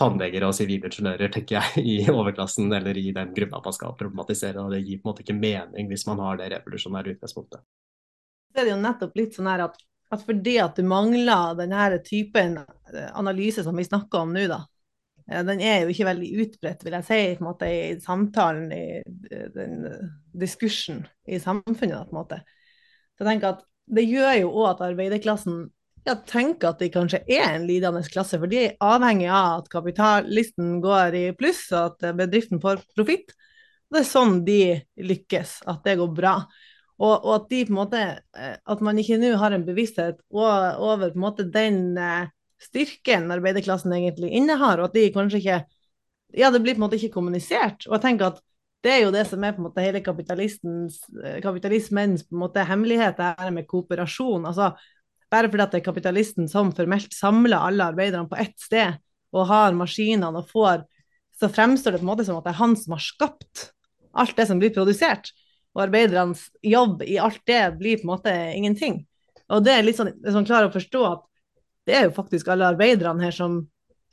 tannleger og sivilingeniører, tenker jeg, (laughs) i overklassen eller i den gruppa man skal problematisere. og Det gir på en måte ikke mening hvis man har det revolusjonære utgangspunktet. Det er jo nettopp litt sånn her at, at fordi at du mangler denne typen eh, analyse som vi snakker om nå, da, eh, den er jo ikke veldig utbredt, vil jeg si, på en måte, i samtalen, i eh, den diskursen i samfunnet. på en måte. Så jeg tenker at Det gjør jo òg at arbeiderklassen jeg tenker at de kanskje er en lidende klasse, for de er avhengig av at kapitalisten går i pluss, og at bedriften får profitt. Det er sånn de lykkes, at det går bra. Og, og at, de, måte, eh, at man ikke nå har en bevissthet over en måte, den eh, styrken arbeiderklassen egentlig innehar, og at de kanskje ikke Ja, det blir på en måte ikke kommunisert. Og jeg tenker at det er jo det som er på en måte hele eh, kapitalismens på en måte hemmelighet, det her med kooperasjon. altså bare fordi det er kapitalisten som formelt samler alle arbeiderne på ett sted og har maskinene og får, så fremstår det på en måte som at det er han som har skapt alt det som blir produsert. Og arbeidernes jobb i alt det blir på en måte ingenting. Og det er litt sånn, sånn klarer å forstå at det er jo faktisk alle arbeiderne her som,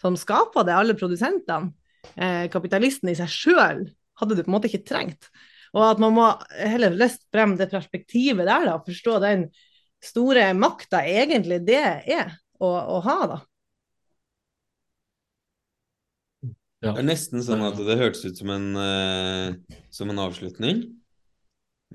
som skaper det, alle produsentene. Eh, kapitalisten i seg sjøl hadde du på en måte ikke trengt. Og at man må heller løst frem det perspektivet der, da, forstå den store makta egentlig det er å, å ha, da. Ja. Det er nesten sånn at det hørtes ut som en, uh, som en avslutning.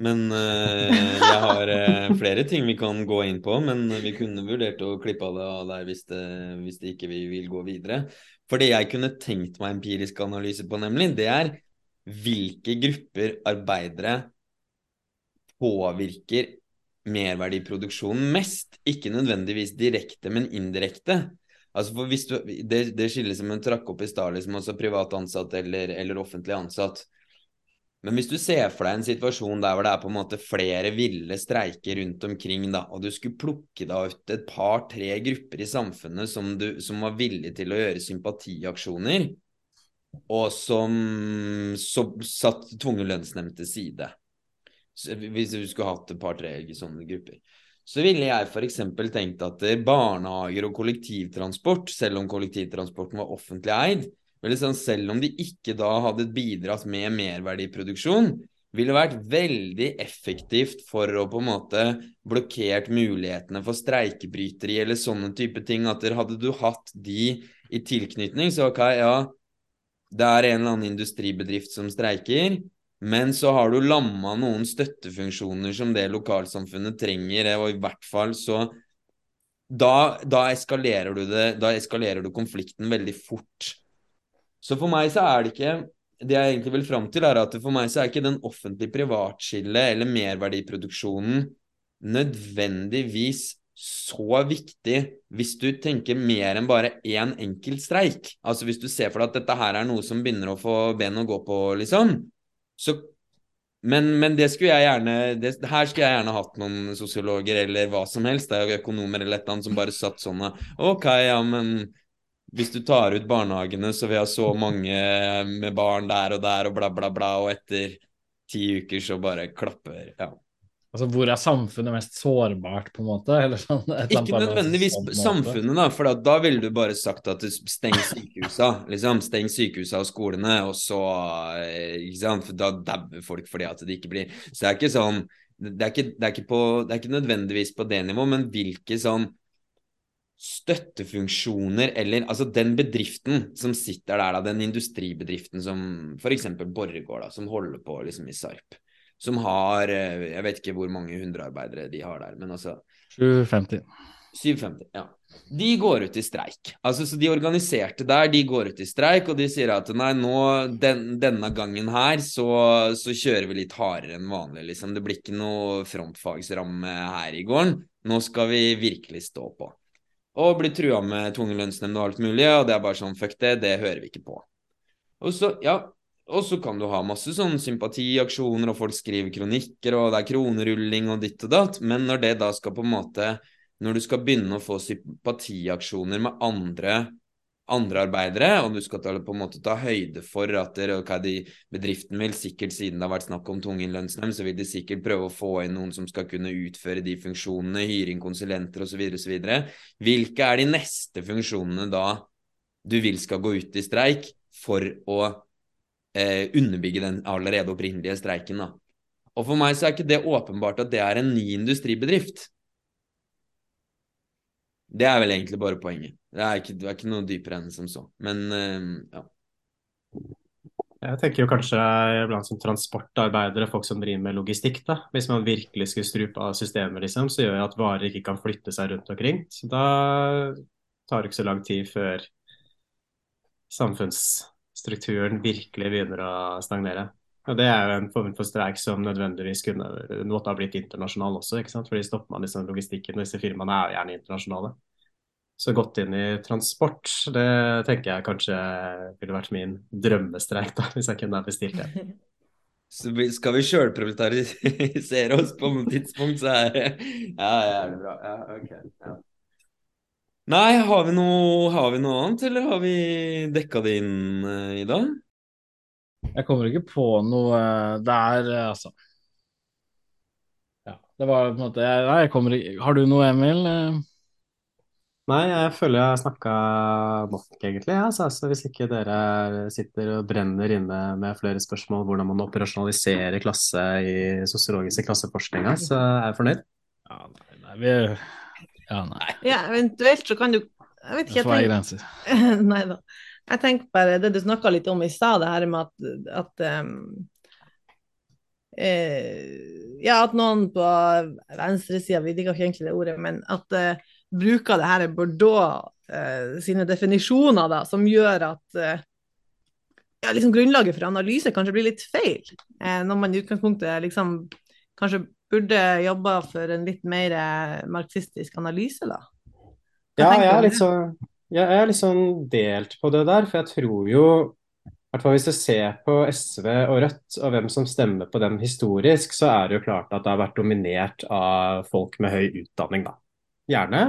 Men uh, jeg har uh, flere ting vi kan gå inn på, men vi kunne vurdert å klippe av det av der hvis det, hvis det ikke vi vil gå videre. For det jeg kunne tenkt meg empirisk analyse på, nemlig, det er hvilke grupper arbeidere påvirker merverdiproduksjonen mest. Ikke nødvendigvis direkte, men indirekte. Altså for hvis du, det, det skilles som hun trakk opp i stad, liksom, altså privat ansatt eller, eller, offentlig ansatt. Men hvis du ser for deg en situasjon der hvor det er på en måte flere ville streiker rundt omkring, da, og du skulle plukke deg ut et par-tre grupper i samfunnet som, du, som var villige til å gjøre sympatiaksjoner, og som, som satt tvungen lønnsnemnd til side Hvis du skulle hatt et par-tre sånne grupper. Så ville jeg f.eks. tenkt at barnehager og kollektivtransport, selv om kollektivtransporten var offentlig eid, Sånn, selv om de ikke da hadde bidratt med merverdiproduksjon, ville vært veldig effektivt for å på en måte blokkert mulighetene for streikebryteri eller sånne type ting. At hadde du hatt de i tilknytning, så ok, ja, det er en eller annen industribedrift som streiker, men så har du lamma noen støttefunksjoner som det lokalsamfunnet trenger, og i hvert fall så da, da, eskalerer du det, da eskalerer du konflikten veldig fort. Så for meg så er det ikke Det jeg egentlig vil fram til, er at for meg så er ikke den offentlige privatskillet eller merverdiproduksjonen nødvendigvis så viktig hvis du tenker mer enn bare én enkelt streik. Altså hvis du ser for deg at dette her er noe som begynner å få ben å gå på, liksom. Så men, men, det skulle jeg gjerne det, Her skulle jeg gjerne hatt noen sosiologer eller hva som helst, det er jo økonomer eller et eller annet som bare satt sånn Ok, ja, men hvis du tar ut barnehagene, så vil jeg ha så mange med barn der og der og bla, bla, bla, og etter ti uker så bare klapper Ja. Altså, Hvor er samfunnet mest sårbart, på en måte? Sånn, ikke nødvendigvis sånn samfunnet, da, for da ville du bare sagt at steng sykehusa. liksom, Steng sykehusa og skolene, og så eh, ikke sant, for Da dauer folk fordi at det ikke blir Så det er ikke sånn det er ikke, det er ikke, på, det er ikke nødvendigvis på det nivået, men hvilke sånn støttefunksjoner eller altså den bedriften som sitter der, da, den industribedriften som f.eks. Borregaard, som holder på liksom i Sarp, som har eh, Jeg vet ikke hvor mange hundrearbeidere de har der, men altså 750. 750, ja. De går ut i streik. Altså, så De organiserte der, de går ut i streik, og de sier at nei, nå, den, denne gangen her, så, så, kjører vi litt hardere enn vanlig, liksom. Det blir ikke noe frontfagsramme her i gården. Nå skal vi virkelig stå på og blir trua med tvungen lønnsnemnd og alt mulig, og det er bare sånn fuck det, det hører vi ikke på. Og så, ja, og så kan du ha masse sånn sympatiaksjoner, og folk skriver kronikker, og det er kronerulling og ditt og datt, men når det da skal på en måte Når du skal begynne å få sympatiaksjoner med andre andre arbeidere, og du skal ta, på en måte ta høyde for at der, okay, bedriften vil sikkert, siden det har vært snakk om tvungen lønnsnemnd, så vil de sikkert prøve å få inn noen som skal kunne utføre de funksjonene, hyre inn konsulenter osv. osv. Hvilke er de neste funksjonene da du vil skal gå ut i streik for å eh, underbygge den allerede opprinnelige streiken? da? Og for meg så er ikke det åpenbart at det er en ny industribedrift. Det er vel egentlig bare poenget. Det er ikke, det er ikke noe dypere enn som så. Men eh, ja. Jeg tenker jo kanskje blant som transportarbeidere, folk som driver med logistikk, da. Hvis man virkelig skulle strupe av systemet, liksom, så gjør det at varer ikke kan flytte seg rundt omkring. Så da tar det ikke så lang tid før samfunnsstrukturen virkelig begynner å stagnere. Og Det er jo en form for streik som nødvendigvis kunne måtte ha blitt internasjonal også. ikke sant? Fordi stopper man liksom logistikken, og disse firmaene er jo gjerne internasjonale. Så gått inn i transport, det tenker jeg kanskje ville vært min drømmestreik, da, hvis jeg kunne ha bestilt det. (laughs) Så skal vi sjølproletarisere (laughs) oss på noe tidspunkt, så er det Ja, ja, det er bra. Ja, ok. Ja. Nei, har vi, noe, har vi noe annet, eller har vi dekka det inn, uh, Ida? Jeg kommer ikke på noe der, altså. Ja, det var på en måte Nei, jeg kommer ikke Har du noe, Emil? Nei, jeg føler jeg har snakka nok, egentlig. Ja. Så altså, hvis ikke dere sitter og brenner inne med flere spørsmål hvordan man operasjonaliserer klasse i sosiologiske klasseforskninga, så er jeg fornøyd. Ja, nei, nei, vi Ja, nei. Ja, eventuelt så kan du Jeg vet ikke. Jeg tenker... (laughs) nei da. Jeg tenker bare det du snakka litt om i stad, det her med at, at um, eh, Ja, at noen på venstresida, vi liker ikke egentlig det ordet, men at eh, bruker det her Bordeaux eh, sine definisjoner, da, som gjør at uh, ja, liksom grunnlaget for analyse kanskje blir litt feil, når man i utgangspunktet liksom kanskje burde jobba for en litt mer marxistisk analyse, da. ja, jeg er litt sånn jeg er litt sånn delt på det der, for jeg tror jo hvert fall hvis du ser på SV og Rødt og hvem som stemmer på dem historisk, så er det jo klart at det har vært dominert av folk med høy utdanning, da. Gjerne.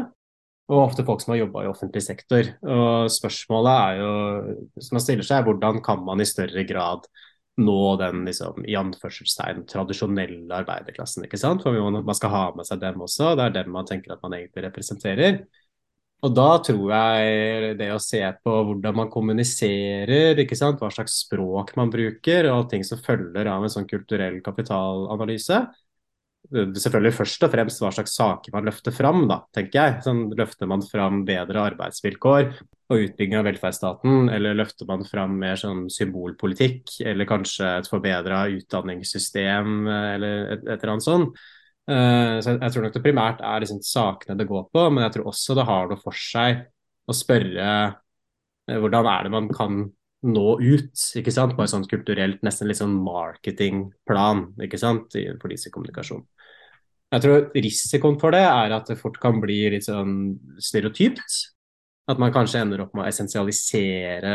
Og ofte folk som har jobba i offentlig sektor. Og spørsmålet er jo, som man stiller seg, hvordan kan man i større grad nå den liksom, i anførselstegn tradisjonelle arbeiderklassen, ikke sant? For man skal ha med seg dem også, det er dem man tenker at man egentlig representerer. Og da tror jeg det å se på hvordan man kommuniserer, ikke sant? hva slags språk man bruker, og ting som følger av en sånn kulturell kapitalanalyse, selvfølgelig først og fremst hva slags saker man løfter fram, da, tenker jeg. Sånn, løfter man fram bedre arbeidsvilkår og utbygging av velferdsstaten, eller løfter man fram mer sånn symbolpolitikk, eller kanskje et forbedra utdanningssystem, eller et, et eller annet sånt. Uh, så jeg, jeg, tror nok det primært er liksom sakene det går på, men jeg tror også det har noe for seg å spørre uh, hvordan er det man kan nå ut, ikke sant, på et sånt kulturelt, nesten litt sånn marketingplan, ikke sant, i disse kommunikasjon. Jeg tror risikoen for det er at det fort kan bli litt sånn stereotypt. At man kanskje ender opp med å essensialisere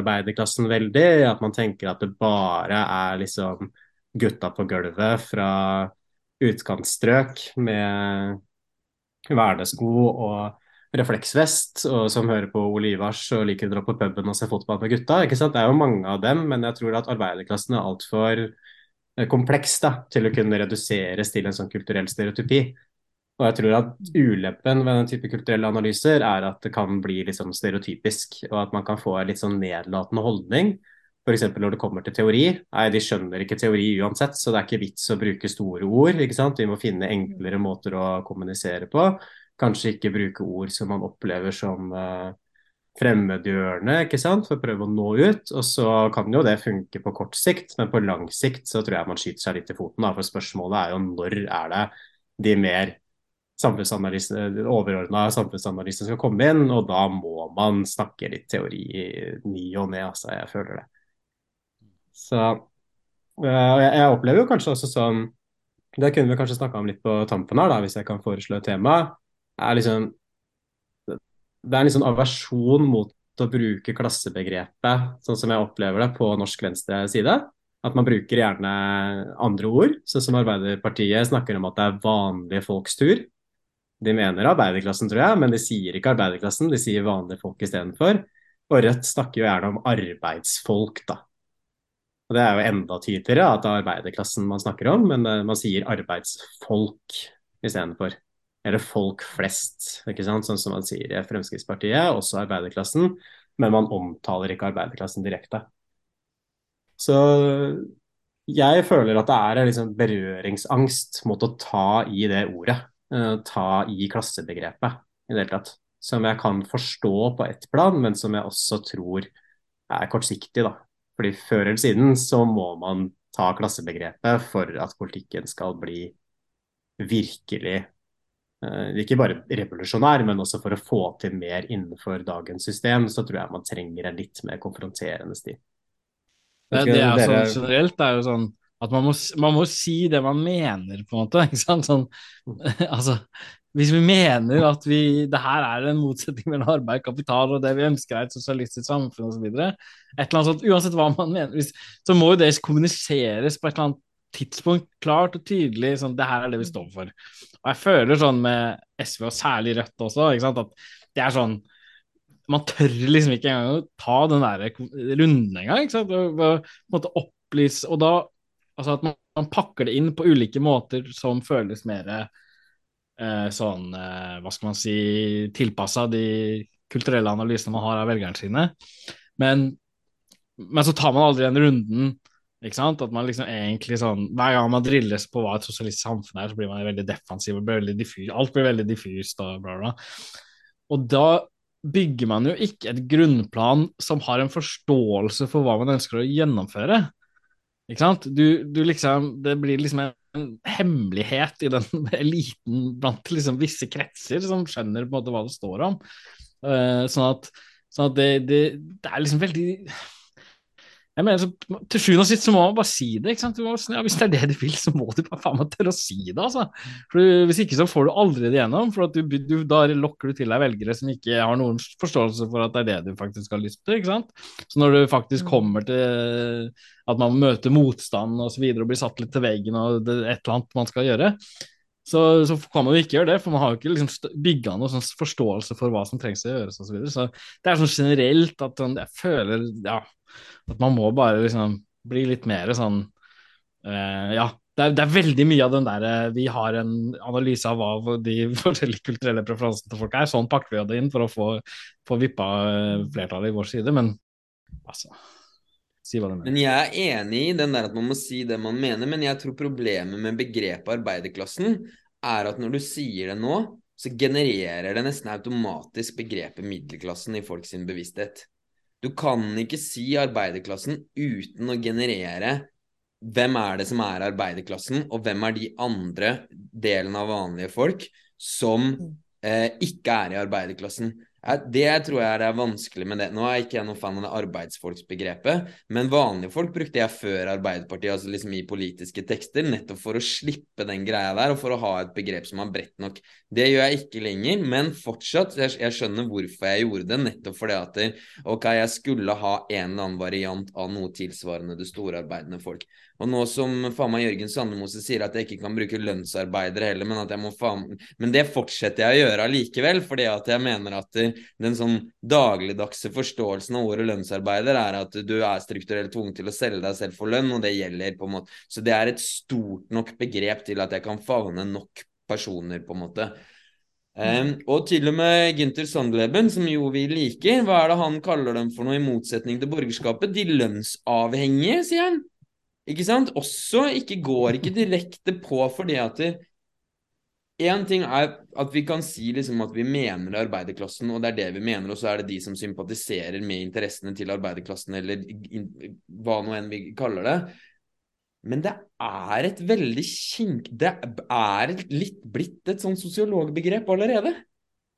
arbeiderklassen veldig. At man tenker at det bare er liksom gutta på gulvet fra utkantstrøk med vernesko og refleksvest, og som hører på Ole Ivars og liker å dra på puben og se fotball med gutta. ikke sant? Det er jo mange av dem, men jeg tror at arbeiderklassen er altfor eh, kompleks da, til å kunne reduseres til en sånn kulturell stereotypi. Og jeg tror at ulempen ved den type kulturelle analyser er at det kan bli litt sånn stereotypisk, og at man kan få en litt sånn nedlatende holdning F.eks. når det kommer til teori. Nei, de skjønner ikke teori uansett, så det er ikke vits å bruke store ord. ikke sant? Vi må finne enklere måter å kommunisere på. Kanskje ikke bruke ord som man opplever som uh, fremmedgjørende, ikke sant, for å prøve å nå ut. Og så kan jo det funke på kort sikt, men på lang sikt så tror jeg man skyter seg litt i foten. Da. For spørsmålet er jo når er det de mer overordna samfunnsanalysene skal komme inn, og da må man snakke litt teori ny og ne, altså. Jeg føler det. Så eh, jeg, jeg opplever jo kanskje også sånn Det kunne vi kanskje snakka om litt på tampen her, da, hvis jeg kan foreslå et tema. Er liksom, det er en liksom aversjon mot å bruke klassebegrepet sånn som jeg opplever det på norsk venstre side. At man bruker gjerne andre ord, sånn som Arbeiderpartiet snakker om at det er vanlige folks tur. De mener arbeiderklassen, tror jeg, men de sier ikke arbeiderklassen, de sier vanlige folk istedenfor. Og Rødt snakker jo gjerne om arbeidsfolk, da. Og Det er jo enda tydeligere at det er arbeiderklassen man snakker om, men eh, man sier arbeidsfolk istedenfor. Eller folk flest, ikke sant? sånn som man sier i Fremskrittspartiet, også arbeiderklassen. Men man omtaler ikke arbeiderklassen direkte. Så jeg føler at det er en liksom berøringsangst mot å ta i det ordet. Uh, ta i klassebegrepet i det hele tatt. Som jeg kan forstå på ett plan, men som jeg også tror er kortsiktig. da. Fordi Før eller siden så må man ta klassebegrepet for at politikken skal bli virkelig eh, ikke bare revolusjonær, men også for å få til mer innenfor dagens system, så tror jeg man trenger en litt mer konfronterende stil. Det, det er dere... sånn, generelt er jo sånn at man må, man må, si det man mener, på en måte. (laughs) ikke sant? Sånn, (laughs) altså, hvis vi mener at vi, det her er en motsetning mellom arbeid, kapital og det vi ønsker er et sosialistisk samfunn osv., uansett hva man mener, hvis, så må jo det kommuniseres på et eller annet tidspunkt klart og tydelig. sånn, Det her er det vi står for. Og jeg føler sånn med SV, og særlig Rødt også, at det er sånn Man tør liksom ikke engang å ta den der runden engang. ikke sant, og, og, måte opplyse, og da altså at man, man pakker det inn på ulike måter som føles mer eh, sånn, eh, hva skal man si, tilpassa de kulturelle analysene man har av velgerne sine. Men, men, så tar man aldri den runden. Ikke sant? At man liksom egentlig sånn, Hver gang man drilles på hva et sosialistisk samfunn er, så blir man veldig defensiv. og blir veldig diffus, Alt blir veldig diffust og bla, bla. Og da bygger man jo ikke et grunnplan som har en forståelse for hva man ønsker å gjennomføre. Ikke sant? Du, du liksom, det blir liksom en en hemmelighet i den (laughs) eliten blant liksom visse kretser som skjønner på en måte hva det står om. Uh, sånn at, sånn at det, det, det, er liksom veldig jeg mener, så, Til sjuende og sist så må man bare si det. ikke sant? Du må, ja, hvis det er det du vil, så må du bare faen meg tørre å si det. altså. For Hvis ikke så får du aldri det gjennom. for at du, du, Da lokker du til deg velgere som ikke har noen forståelse for at det er det du faktisk har lyst til. ikke sant? Så når du faktisk Mm. kommer til at man møter motstand og så videre og blir satt litt til veggen og det et eller annet man skal gjøre, så, så kan man jo ikke gjøre det, for man har jo ikke liksom bygga noen sånn forståelse for hva som trengs å gjøres osv. Så, videre. så det er sånn generelt at sånn, jeg føler ja, at man må bare liksom bli litt mer sånn eh, Ja. Det er, det er veldig mye av den der eh, Vi har en analyse av hva de (laughs) forskjellige kulturelle preferansene til folk er. Sånn pakker vi det inn for å få, få vippa eh, flertallet i vår side, men altså Si hva du mener. Men jeg er enig i den der at man må si det man mener, men jeg tror problemet med begrepet arbeiderklassen er at når du sier det nå, så genererer det nesten automatisk begrepet middelklassen i folks bevissthet. Du kan ikke si arbeiderklassen uten å generere hvem er det som er arbeiderklassen, og hvem er de andre delen av vanlige folk som eh, ikke er i arbeiderklassen. Det tror jeg er vanskelig med det. Nå er jeg ikke noen fan av det arbeidsfolksbegrepet, men vanlige folk brukte jeg før Arbeiderpartiet, altså liksom i politiske tekster, nettopp for å slippe den greia der, og for å ha et begrep som er bredt nok. Det gjør jeg ikke lenger, men fortsatt, jeg skjønner hvorfor jeg gjorde det, nettopp fordi at ok, jeg skulle ha en eller annen variant av noe tilsvarende det store arbeidende folk. Og nå som faen meg Jørgen Sandemose sier at jeg ikke kan bruke lønnsarbeidere heller, men at jeg må faen Men det fortsetter jeg å gjøre allikevel, fordi at jeg mener at den sånn dagligdagse forståelsen av ordet lønnsarbeider er at du er strukturelt tvunget til å selge deg selv for lønn, og det gjelder på en måte Så det er et stort nok begrep til at jeg kan favne nok personer, på en måte. Um, og til og med Gynter Sandleben, som jo vi liker, hva er det han kaller dem for noe i motsetning til borgerskapet? De lønnsavhengige, sier han. Ikke sant? Også ikke går ikke direkte på fordi at Én ting er at vi kan si liksom at vi mener arbeiderklassen, og det er det vi mener, og så er det de som sympatiserer med interessene til arbeiderklassen, eller hva nå enn vi kaller det. Men det er et veldig kink... Det er litt blitt et sånn sosiologbegrep allerede.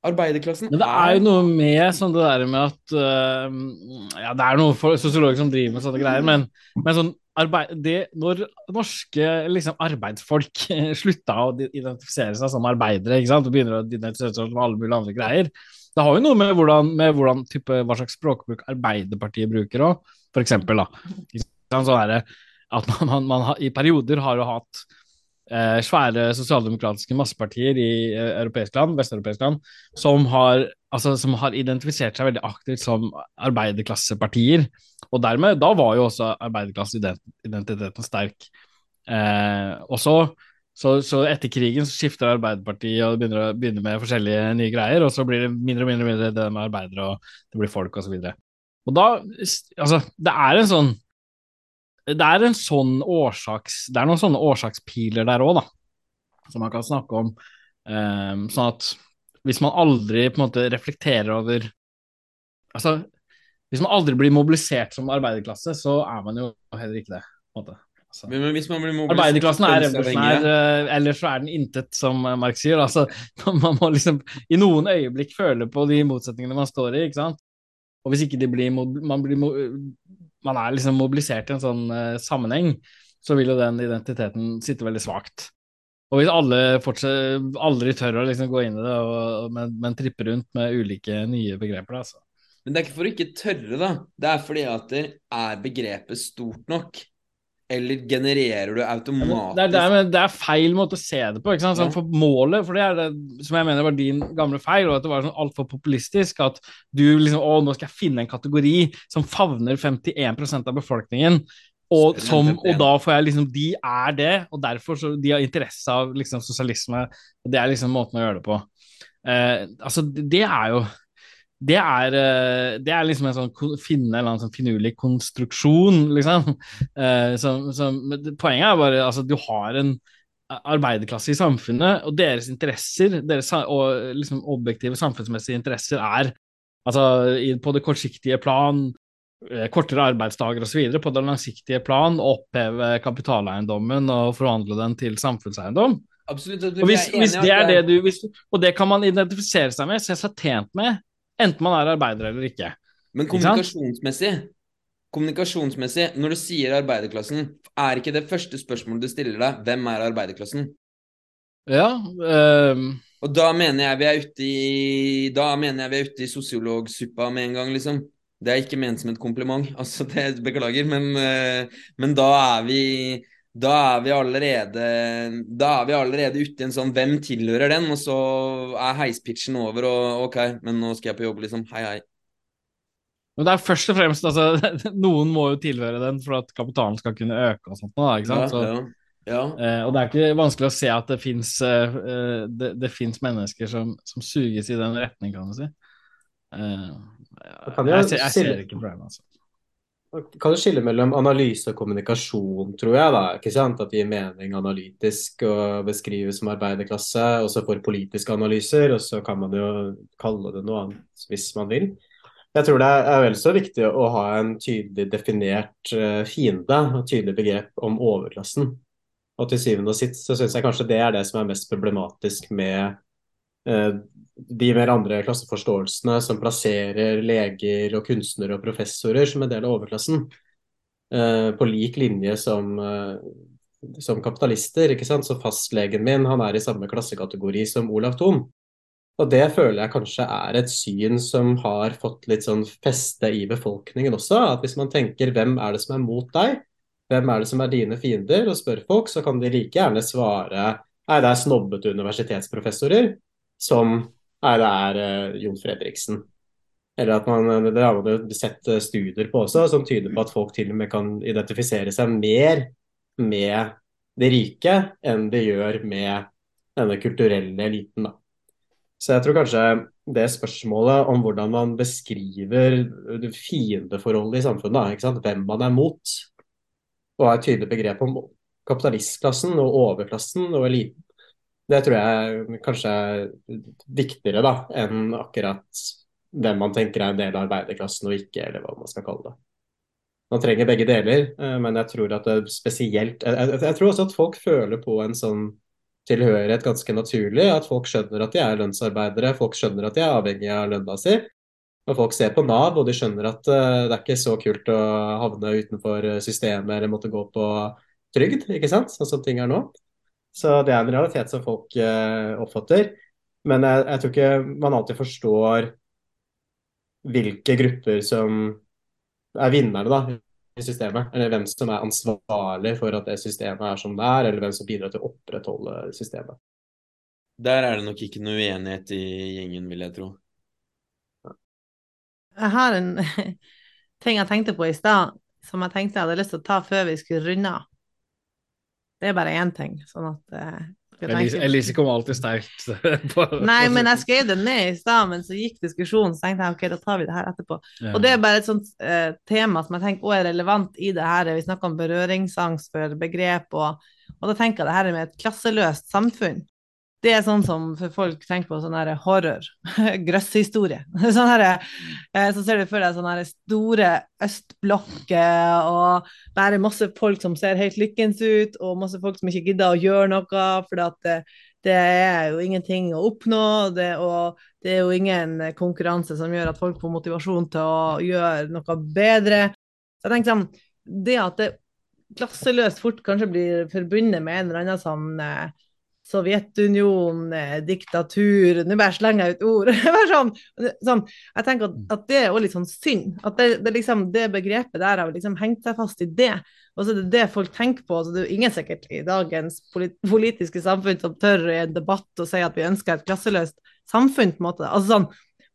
Arbeiderklassen Men det er jo noe med sånn det der med at uh, Ja, det er noen sosiologer som driver med sånne greier, men, men sånn arbeid, det, når norske liksom, arbeidsfolk (laughs) slutta å identifisere seg som arbeidere ikke sant, og begynner å identifisere seg som alle mulige andre greier Det har jo noe med hvordan, med hvordan type, hva slags språkbruk Arbeiderpartiet bruker òg, (laughs) sant, sånn at man, man, man i perioder har jo hatt eh, svære sosialdemokratiske massepartier i eh, europeiske land, vesteuropeisk land, som har, altså, som har identifisert seg veldig aktivt som arbeiderklassepartier. Og dermed, da var jo også arbeiderklasseidentiteten sterk. Eh, og så, så, så etter krigen så skifter Arbeiderpartiet og begynner, begynner med forskjellige nye greier, og så blir det mindre og mindre, mindre det med arbeidere, og det blir folk osv. Og, og da, altså, det er en sånn det er en sånn årsaks Det er noen sånne årsakspiler der òg, da, som man kan snakke om. Um, sånn at hvis man aldri på en måte reflekterer over Altså, hvis man aldri blir mobilisert som arbeiderklasse, så er man jo heller ikke det. på en måte. Altså, Men, hvis man blir mobilisert Arbeiderklassen er revolusjonær, eh, ellers så er den intet, som Mark Marx sier. Altså, (laughs) man må liksom i noen øyeblikk føle på de motsetningene man står i, ikke sant. Og hvis ikke de blir, man, blir man er liksom mobilisert i en sånn uh, sammenheng, så vil jo den identiteten sitte veldig svakt. Og hvis alle aldri tør å liksom gå inn i det, og, men, men tripper rundt med ulike nye begreper, da, så Men det er ikke for å ikke tørre, da. Det er fordi at det er begrepet stort nok. Eller genererer du automatisk Det er, det, er, det er feil måte å se det på. ikke sant? Sånn, for målet, for det er det som jeg mener var din gamle feil, og at det var sånn altfor populistisk. At du liksom Å, nå skal jeg finne en kategori som favner 51% av befolkningen. Og, som, og da får jeg liksom De er det, og derfor så de har interesse av liksom sosialisme. og Det er liksom måten å gjøre det på. Eh, altså, det er jo det er, eh, det er liksom en sånn finne en sånn finurlig konstruksjon, liksom. Eh, som, som, poenget er bare altså du har en arbeiderklasse i samfunnet, og deres interesser, deres og liksom objektive samfunnsmessige interesser er altså i, på det kortsiktige plan eh, kortere arbeidsdager osv. På det langsiktige plan oppheve kapitaleiendommen og forvandle den til samfunnseiendom. Absolutt. Og hvis, hvis det er det du hvis, Og det kan man identifisere seg med, se seg tjent med, enten man er arbeider eller ikke. Men kommunikasjonsmessig kommunikasjonsmessig, når du sier arbeiderklassen, er ikke det første spørsmålet du stiller deg, hvem er arbeiderklassen? Ja. Øh... Og da mener jeg vi er ute i Da mener jeg vi er ute i sosiologsuppa med en gang, liksom. Det er ikke ment som et kompliment, altså det beklager, men, eh, men da er vi da er vi allerede Da er vi allerede ute i en sånn Hvem tilhører den? Og så er heispitchen over, og OK, men nå skal jeg på jobb, liksom. Hei, hei. Men det er først og fremst altså, (laughs) Noen må jo tilhøre den for at kapitalen skal kunne øke og sånt. Da, ikke sant? Så, Ja, ja. Ja. eh, og det er ikke vanskelig å se at det fins eh, eh, det, det mennesker som, som suges i den retning, kan du si. Eh, Da jeg jeg, ser, jeg ser ikke problemet, altså. Kan skille mellom analyse og kommunikasjon, tror jeg, da. Ikke sant? At det gir mening analytisk å beskrive som arbeiderklasse, og så får politiske analyser, og så kan man jo kalle det noe annet hvis man vil. Jeg tror det er vel så viktig å ha en tydelig definert eh, fiende, og tydelig begrep om overklassen. Og til syvende og sist så syns jeg kanskje det er det som er mest problematisk med eh, de mer andre klasseforståelsene som plasserer leger og kunstnere og professorer som en del av overklassen, eh, på lik linje som, eh, som kapitalister. ikke sant? Så fastlegen min han er i samme klassekategori som Olav Thon. Og det føler jeg kanskje er et syn som har fått litt sånn feste i befolkningen også. At hvis man tenker hvem er det som er mot deg, hvem er det som er dine fiender, og spør folk, så kan de like gjerne svare nei, det er snobbete universitetsprofessorer som nei, det er eh, Jon Fredriksen. Eller at man, Det har man sett eh, studier på også, som tyder på at folk til og med kan identifisere seg mer med de rike enn de gjør med denne kulturelle eliten. da. Så jeg tror kanskje det spørsmålet om hvordan man beskriver det fiendeforholdet i samfunnet, da, hvem man er mot, og har et tydelig begrep om kapitalistklassen og overklassen og eliten, det tror jeg kanskje er viktigere da, enn akkurat hvem man tenker er en del av arbeiderklassen og ikke, eller hva man skal kalle det. Man trenger begge deler, eh, men jeg tror at det spesielt jeg, jeg, tror også at folk føler på en sånn tilhørighet ganske naturlig. At folk skjønner at de er lønnsarbeidere, folk skjønner at de er avhengig av lønna si. Og folk ser på Nav, og de skjønner at uh, det er ikke så kult å havne utenfor eh, systemet eller måtte gå på trygd, ikke sant, sånn som ting er nå. Så det er en realitet som folk eh, oppfatter. Men jeg, jeg tror ikke man alltid forstår hvilke grupper som er vinnerne da, i systemet, eller hvem som er ansvarlig for at det systemet er som det er, eller hvem som bidrar til å opprettholde systemet. Der er det nok ikke noe uenighet i gjengen, vil jeg tro. Jeg har en (laughs) ting jeg tenkte på i stad, som jeg tenkte jeg hadde lyst til å ta før vi skulle runde av. Det er bare én ting, sånn at uh, Elise, Elise kommer alltid sterkt (laughs) på Nei, men jeg skrev det ned i stad, men så gikk diskusjonen, så tenkte jeg ok, da tar vi det her etterpå. Ja. Og det er bare et sånt uh, tema som jeg tenker også er relevant i det her. Vi snakker om berøringsangst for begrep, og, og da tenker jeg det her med et klasseløst samfunn. Det er sånn som folk tenker på sånn horror, (laughs) grøsshistorie. (laughs) Sånn eh, så ser du for deg sånne store østblokker og bare masse folk som ser helt lykkens ut, og masse folk som ikke gidder å gjøre noe, for det, det er jo ingenting å oppnå, det, og det er jo ingen konkurranse som gjør at folk får motivasjon til å gjøre noe bedre. Så jeg tenker sånn, det at det klasseløst fort kanskje blir forbundet med en eller annen sånn eh, Sovjetunion, eh, diktatur Nå bare slenger jeg ut ord. (laughs) Sånn, sånn, jeg tenker at, at det er også litt sånn synd. At det, det, liksom, det begrepet der har liksom hengt seg fast i det. Og så er det det folk tenker på. Så det er jo ingen sikkert i dagens polit politiske samfunn som tør i en debatt å si at vi ønsker et klasseløst samfunn. på en måte. Altså sånn,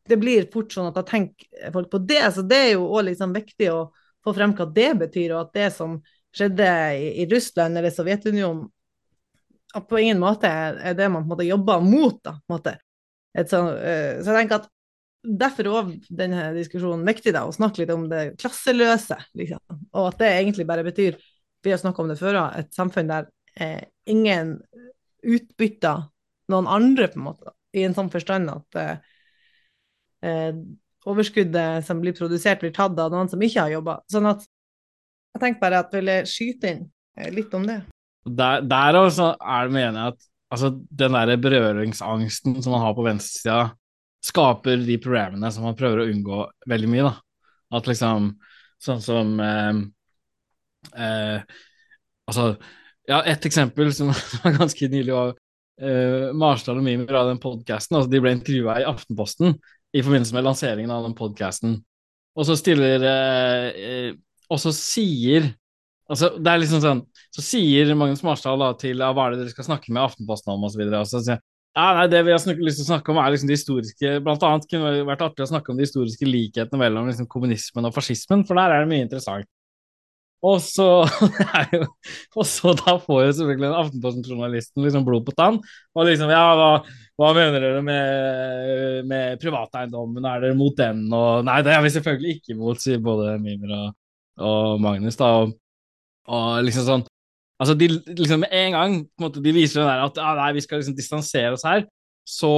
Det blir fort sånn at da tenker folk på det. Så det er jo også liksom viktig å få frem hva det betyr, og at det som skjedde i, i Russland eller Sovjetunionen, på ingen måte er det man på en måte jobber mot. da, på en måte. Et sånn, eh, så jeg tenker at Derfor er denne diskusjonen viktig, da, å snakke litt om det klasseløse. Liksom. Og at det egentlig bare betyr, vi har snakket om det før, et samfunn der eh, ingen utbytter noen andre, på en måte. I en sånn forstand at eh, eh, overskuddet som blir produsert, blir tatt av noen som ikke har jobba. Sånn at jeg tenker bare at jeg ville skyte inn eh, litt om det. Der, der også er det mener jeg at altså, den der berøringsangsten som man har på venstresida, skaper de programmene som man prøver å unngå veldig mye. da. At liksom Sånn som eh, eh, Altså, ja, et eksempel som (laughs) var ganske nylig, var eh, Marsdal og Mimer av den podkasten. Altså, de ble intervjua i Aftenposten i forbindelse med lanseringen av den podkasten. Og så stiller eh, eh, Og så sier Altså, det er liksom sånn Så sier Magnus Marsdal da til ja, hva er det dere skal snakke med Aftenposten om, videre. Og så sier ja, nei, Det vi har lyst til å snakke om, er liksom de historiske Blant annet kunne det vært artig å snakke om de historiske likhetene mellom liksom, kommunismen og fascismen, for der er det mye interessant. Og så, (laughs) og så da får jo selvfølgelig Aftenposten-journalisten liksom blod på tann. Og liksom, ja, hva, hva mener dere med, med privateiendommen, er dere mot den? Og nei, det er vi selvfølgelig ikke mot, sier både Mimer og, og Magnus. da, og, og liksom sånn Altså, de, liksom Med en gang på en måte, de viser det der at ah, nei, vi skal liksom distansere oss her, så,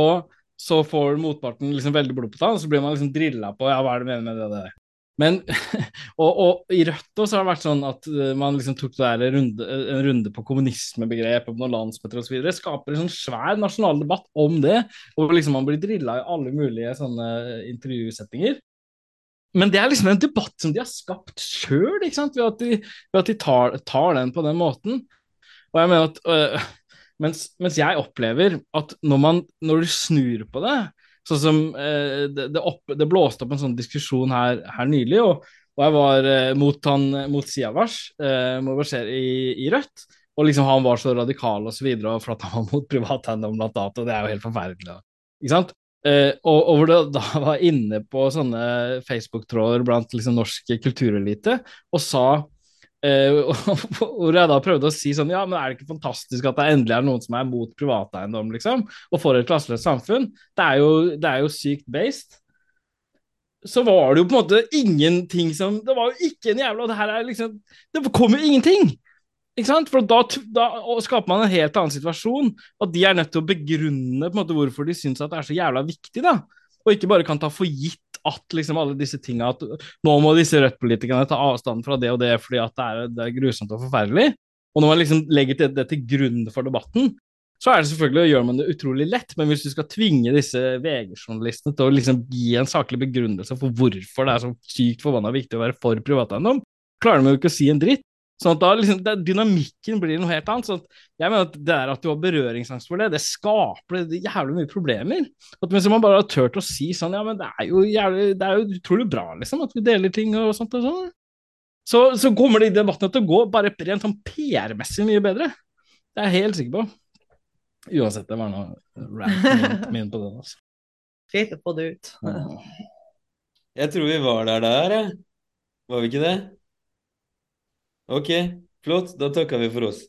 så får motparten liksom veldig blod på tann, og så blir man liksom drilla på ja, hva er det du mener med det der? Men, (laughs) og, og, i Rødt også har det vært sånn at eh, man liksom tok det der runde, en runde på kommunismebegrep og noen landsmøter osv. Skaper en sånn svær nasjonal debatt om det, og liksom man blir drilla i alle mulige sånne intervjusettinger. Men det er liksom en debatt som de har skapt sjøl, ved at de, ved at de tar, tar, den på den måten. Og jeg mener at øh, mens, mens, jeg opplever at når, man, når du snur på det, Sånn som øh, det, det, opp, det, blåste opp en sånn diskusjon her, her nylig, og, og, jeg var øh, mot, han, mot Siavash, eh, i, i, Rødt. Og liksom han var så radikal og så videre, for at han var mot privateiendom blant annet, og det er jo helt forferdelig. Ikke sant? Eh, og, og, hvor det da (laughs) var inne på sånne Facebook-tråder blant liksom norsk kulturelite og sa Uh, (laughs) hvor jeg da prøvde å si sånn Ja, men er det ikke fantastisk at det endelig er noen som er mot privateiendom, liksom? Og for et klasseløst samfunn? Det er, jo, det er jo sykt based. Så var det jo på en måte ingenting som Det var jo ikke en jævla Det her er liksom Det kom jo ingenting! Ikke sant? For da, da skaper man en helt annen situasjon. At de er nødt til å begrunne måte hvorfor de syns at det er så jævla viktig, da. Og ikke bare kan ta for gitt at liksom alle disse tinga At nå må disse Rødt-politikerne ta avstand fra det og det fordi at det er, det er grusomt og forferdelig. Og når man liksom legger det, det til grunn for debatten, så er det selvfølgelig, gjør man det utrolig lett, men hvis du skal tvinge disse VG-journalistene til å liksom gi en saklig begrunnelse for hvorfor det er så sykt forbanna viktig å være for privateiendom, klarer de jo ikke å si en dritt. Sånn at da liksom, det, Dynamikken blir noe helt annet. sånn at jeg mener at Det er at du har berøringsangst for det, det skaper det jævlig mye problemer. At Hvis man bare har turt å si sånn Ja, men det er jo jævlig, det er jo utrolig bra, liksom, at vi deler ting og sånt og sånn. Så, så kommer de debattene til å gå bare rent sånn PR-messig mye bedre. Det er jeg helt sikker på. Uansett, det var noe rant min på det. altså. Fint å få det ut. Jeg tror vi var der der, jeg. Var vi ikke det? Ok, flott. Da for oss.